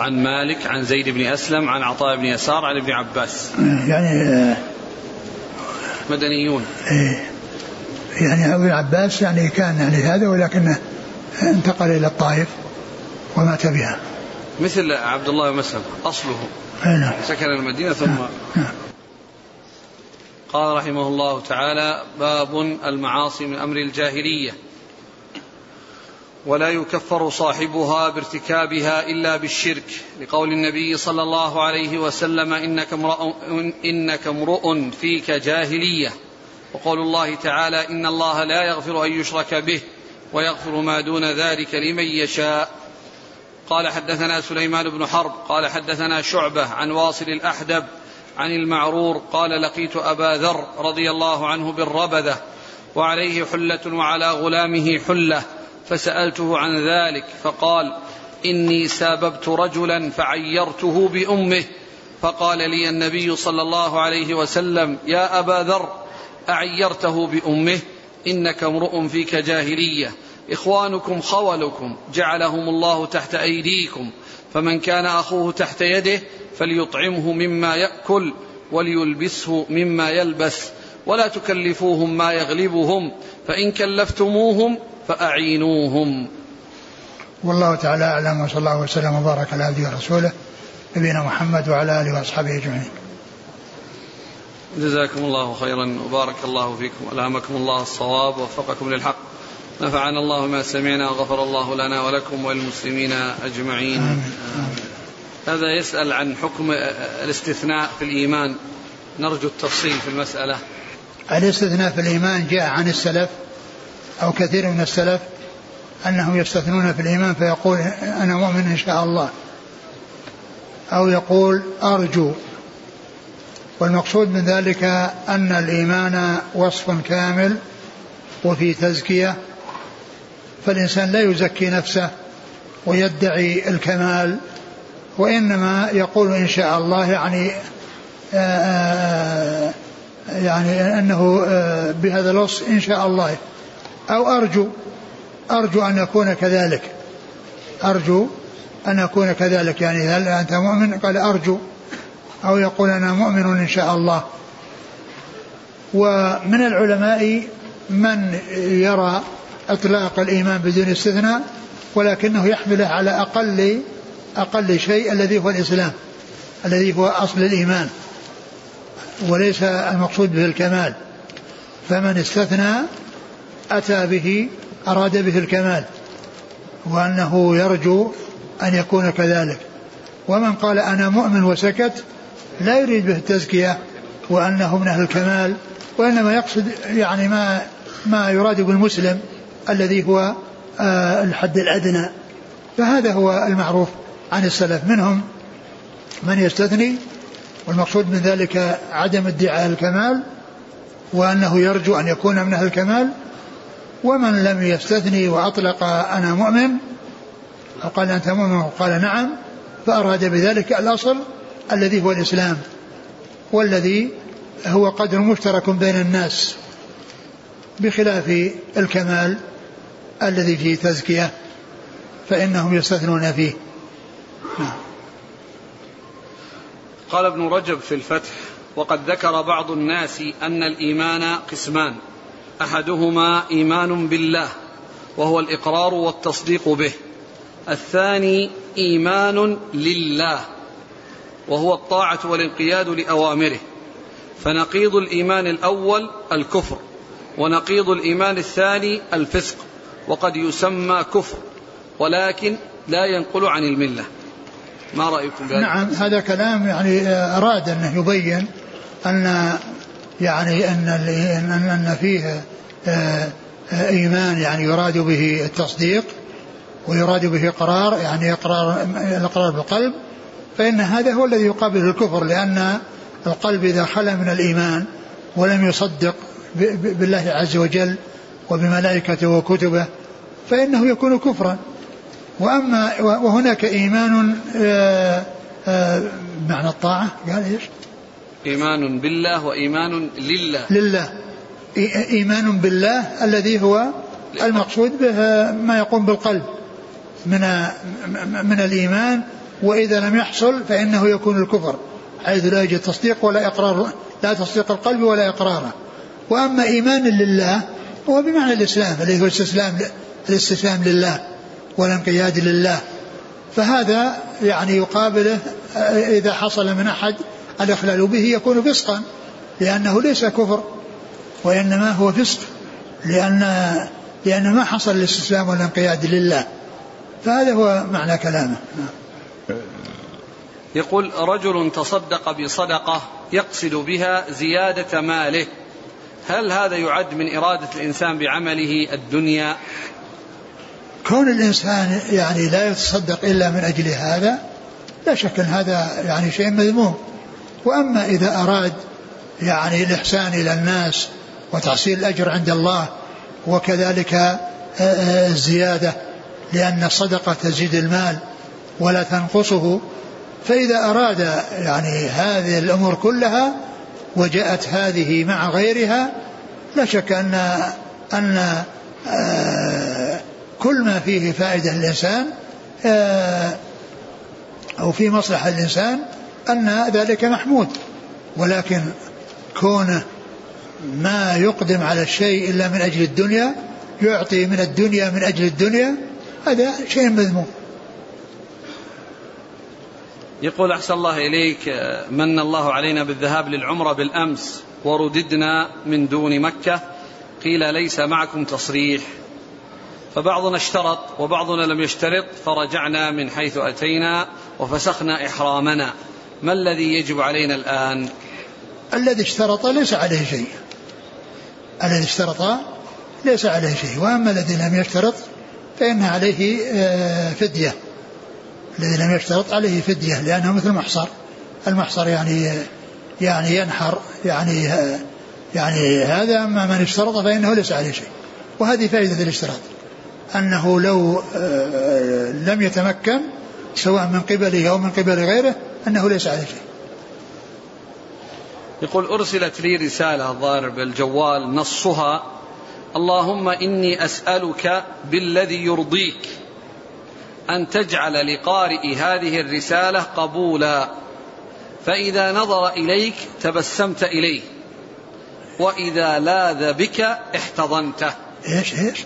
عن مالك عن زيد بن أسلم عن عطاء بن يسار عن ابن عباس. آه. يعني آه. مدنيون. إيه. يعني ابن عباس يعني كان يعني هذا ولكنه انتقل إلى الطائف ومات بها. مثل عبد الله مسلم أصله. نعم. سكن المدينة ثم نعم. قال رحمه الله تعالى باب المعاصي من أمر الجاهلية. ولا يكفر صاحبها بارتكابها إلا بالشرك. لقول النبي صلى الله عليه وسلم إنك امرؤ, إنك امرؤ فيك جاهلية. وقول الله تعالى إن الله لا يغفر أن يشرك به ويغفر ما دون ذلك لمن يشاء. قال حدثنا سليمان بن حرب قال حدثنا شعبة عن واصل الأحدب عن المعرور قال لقيت أبا ذر رضي الله عنه بالربذة وعليه حلة وعلى غلامه حلة فسألته عن ذلك فقال إني ساببت رجلا فعيرته بأمه فقال لي النبي صلى الله عليه وسلم يا أبا ذر أعيرته بأمه إنك امرؤ فيك جاهلية. إخوانكم خولكم جعلهم الله تحت أيديكم. فمن كان أخوه تحت يده فليطعمه مما يأكل وليلبسه مما يلبس. ولا تكلفوهم ما يغلبهم فإن كلفتموهم فأعينوهم. والله تعالى أعلم وصلى الله وسلم وبارك على عبده ورسوله نبينا محمد وعلى آله وأصحابه أجمعين. جزاكم الله خيرا وبارك الله فيكم ألهمكم الله الصواب ووفقكم للحق. نفعنا الله ما سمعنا وغفر الله لنا ولكم وللمسلمين أجمعين. هذا يسأل عن حكم الاستثناء في الإيمان. نرجو التفصيل في المسألة. الاستثناء في الإيمان جاء عن السلف أو كثير من السلف أنهم يستثنون في الإيمان فيقول أنا مؤمن إن شاء الله. أو يقول أرجو. والمقصود من ذلك أن الإيمان وصف كامل وفي تزكية فالإنسان لا يزكي نفسه ويدعي الكمال وإنما يقول إن شاء الله يعني آه، آه، يعني أنه آه، بهذا الوصف إن شاء الله. أو أرجو أرجو أن أكون كذلك. أرجو أن أكون كذلك. يعني هل أنت مؤمن؟ قال أرجو. أو يقول أنا مؤمن إن شاء الله. ومن العلماء من يرى إطلاق الإيمان بدون استثناء ولكنه يحمله على أقل أقل شيء الذي هو الإسلام الذي هو أصل الإيمان وليس المقصود به الكمال. فمن استثنى أتى به أراد به الكمال وأنه يرجو أن يكون كذلك. ومن قال أنا مؤمن وسكت لا يريد به التزكية وأنه من أهل الكمال وإنما يقصد يعني ما ما يراد بالمسلم الذي هو آه، الحد الأدنى. فهذا هو المعروف عن السلف. منهم من يستثني والمقصود من ذلك عدم ادعاء الكمال وأنه يرجو أن يكون من أهل الكمال. ومن لم يستثني وأطلق أنا مؤمن أو قال أنت مؤمن وقال نعم فأراد بذلك الأصل الذي هو الإسلام والذي هو قدر مشترك بين الناس بخلاف الكمال الذي فيه تزكية فإنهم يستثنون فيه. نعم. قال ابن رجب في الفتح وقد ذكر بعض الناس أن الإيمان قسمان أحدهما إيمان بالله وهو الإقرار والتصديق به. الثاني إيمان لله. وهو الطاعة والانقياد لأوامره فنقيض الإيمان الأول الكفر ونقيض الإيمان الثاني الفسق وقد يسمى كفر ولكن لا ينقل عن الملة ما رأيكم بهذا؟ نعم هذا كلام يعني أراد أنه يبين أن يعني أن أن فيه آه، إيمان يعني يراد به التصديق ويراد به قرار يعني إقرار الإقرار بالقلب فإن هذا هو الذي يقابله الكفر لأن القلب إذا خلا من الإيمان ولم يصدق بالله عز وجل وبملائكته وكتبه فإنه يكون كفرا. وأما وهناك إيمان آه، آه، معنى الطاعة قال إيش؟ إيمان بالله وإيمان لله. لله. إيمان بالله الذي هو المقصود به ما يقوم بالقلب من من الإيمان وإذا لم يحصل فإنه يكون الكفر حيث لا يوجد تصديق ولا إقرار لا تصديق القلب ولا إقراره. وأما إيمان لله هو بمعنى الإسلام الذي هو الاستسلام الاستسلام لله والانقياد لله. فهذا يعني يقابله إذا حصل من أحد الإخلال به يكون فسقا لأنه ليس كفر وإنما هو فسق لأن لأن ما حصل الاستسلام والانقياد لله. فهذا هو معنى كلامه. يقول رجل تصدق بصدقة يقصد بها زيادة ماله. هل هذا يعد من إرادة الإنسان بعمله الدنيا؟ كون الإنسان يعني لا يتصدق إلا من أجل هذا لا شك أن هذا يعني شيء مذموم. وأما إذا أراد يعني الإحسان إلى الناس وتحصيل الأجر عند الله وكذلك آه، آه، الزيادة لأن الصدقة تزيد المال ولا تنقصه فإذا أراد يعني هذه الأمور كلها وجاءت هذه مع غيرها لا شك أن أن آه، كل ما فيه فائدة للإنسان أو في مصلحة الإنسان أن ذلك محمود. ولكن كونه ما يقدم على الشيء إلا من أجل الدنيا يعطي من الدنيا من أجل الدنيا هذا شيء مذموم. يقول أحسن الله إليك من الله علينا بالذهاب للعمرة بالأمس ورددنا من دون مكة قيل ليس معكم تصريح. فبعضنا اشترط وبعضنا لم يشترط فرجعنا من حيث أتينا وفسخنا إحرامنا. ما الذي يجب علينا الآن؟ الذي اشترط ليس عليه شيء. الذي اشترط ليس عليه شيء. وأما الذي لم يشترط فإن عليه آه، فدية. الذي لم يشترط عليه فدية لأنه مثل المحصر. المحصر يعني يعني ينحر يعني يعني هذا أما من اشترط فإنه ليس عليه شيء. وهذه فائدة الاشتراط أنه لو آه، لم يتمكن سواء من قبله أو من قبل غيره أنه ليس عليه شيء. يقول أرسلت لي رسالة الظاهر بالجوال نصها اللهم إني أسألك بالذي يرضيك. أن تجعل لقارئ هذه الرسالة قبولا. فإذا نظر إليك تبسمت إليه. وإذا لاذ بك احتضنته. إيش إيش؟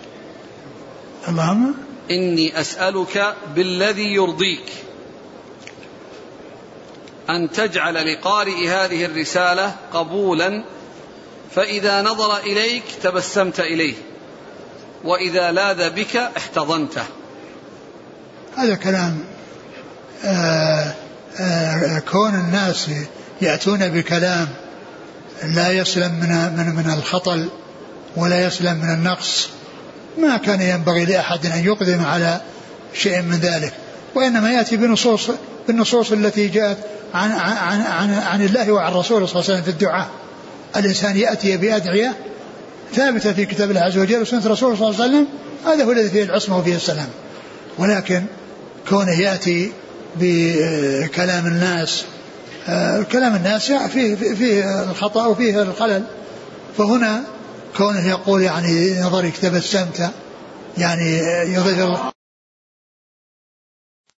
اللهم؟ إني أسألك بالذي يرضيك. أن تجعل لقارئ هذه الرسالة قبولا. فإذا نظر إليك تبسمت إليه. وإذا لاذ بك احتضنته. هذا كلام آآ آه، آآ آه، كون الناس يأتون بكلام لا يسلم من من من الخطل ولا يسلم من النقص ما كان ينبغي لأحد أن يقدم على شيء من ذلك. وإنما يأتي بنصوص بالنصوص التي جاءت عن عن عن, عن الله وعن رسوله صلى الله عليه وسلم في الدعاء. الإنسان يأتي بأدعية ثابتة في كتاب الله عز وجل وسنة رسوله صلى الله عليه وسلم هذا هو الذي فيه العصمة وفيه السلام. ولكن كونه يأتي بكلام الناس آه، كلام الناس فيه فيه الخطأ وفيه الخلل. فهنا كونه يقول يعني نظرك تبسمت يعني يظهر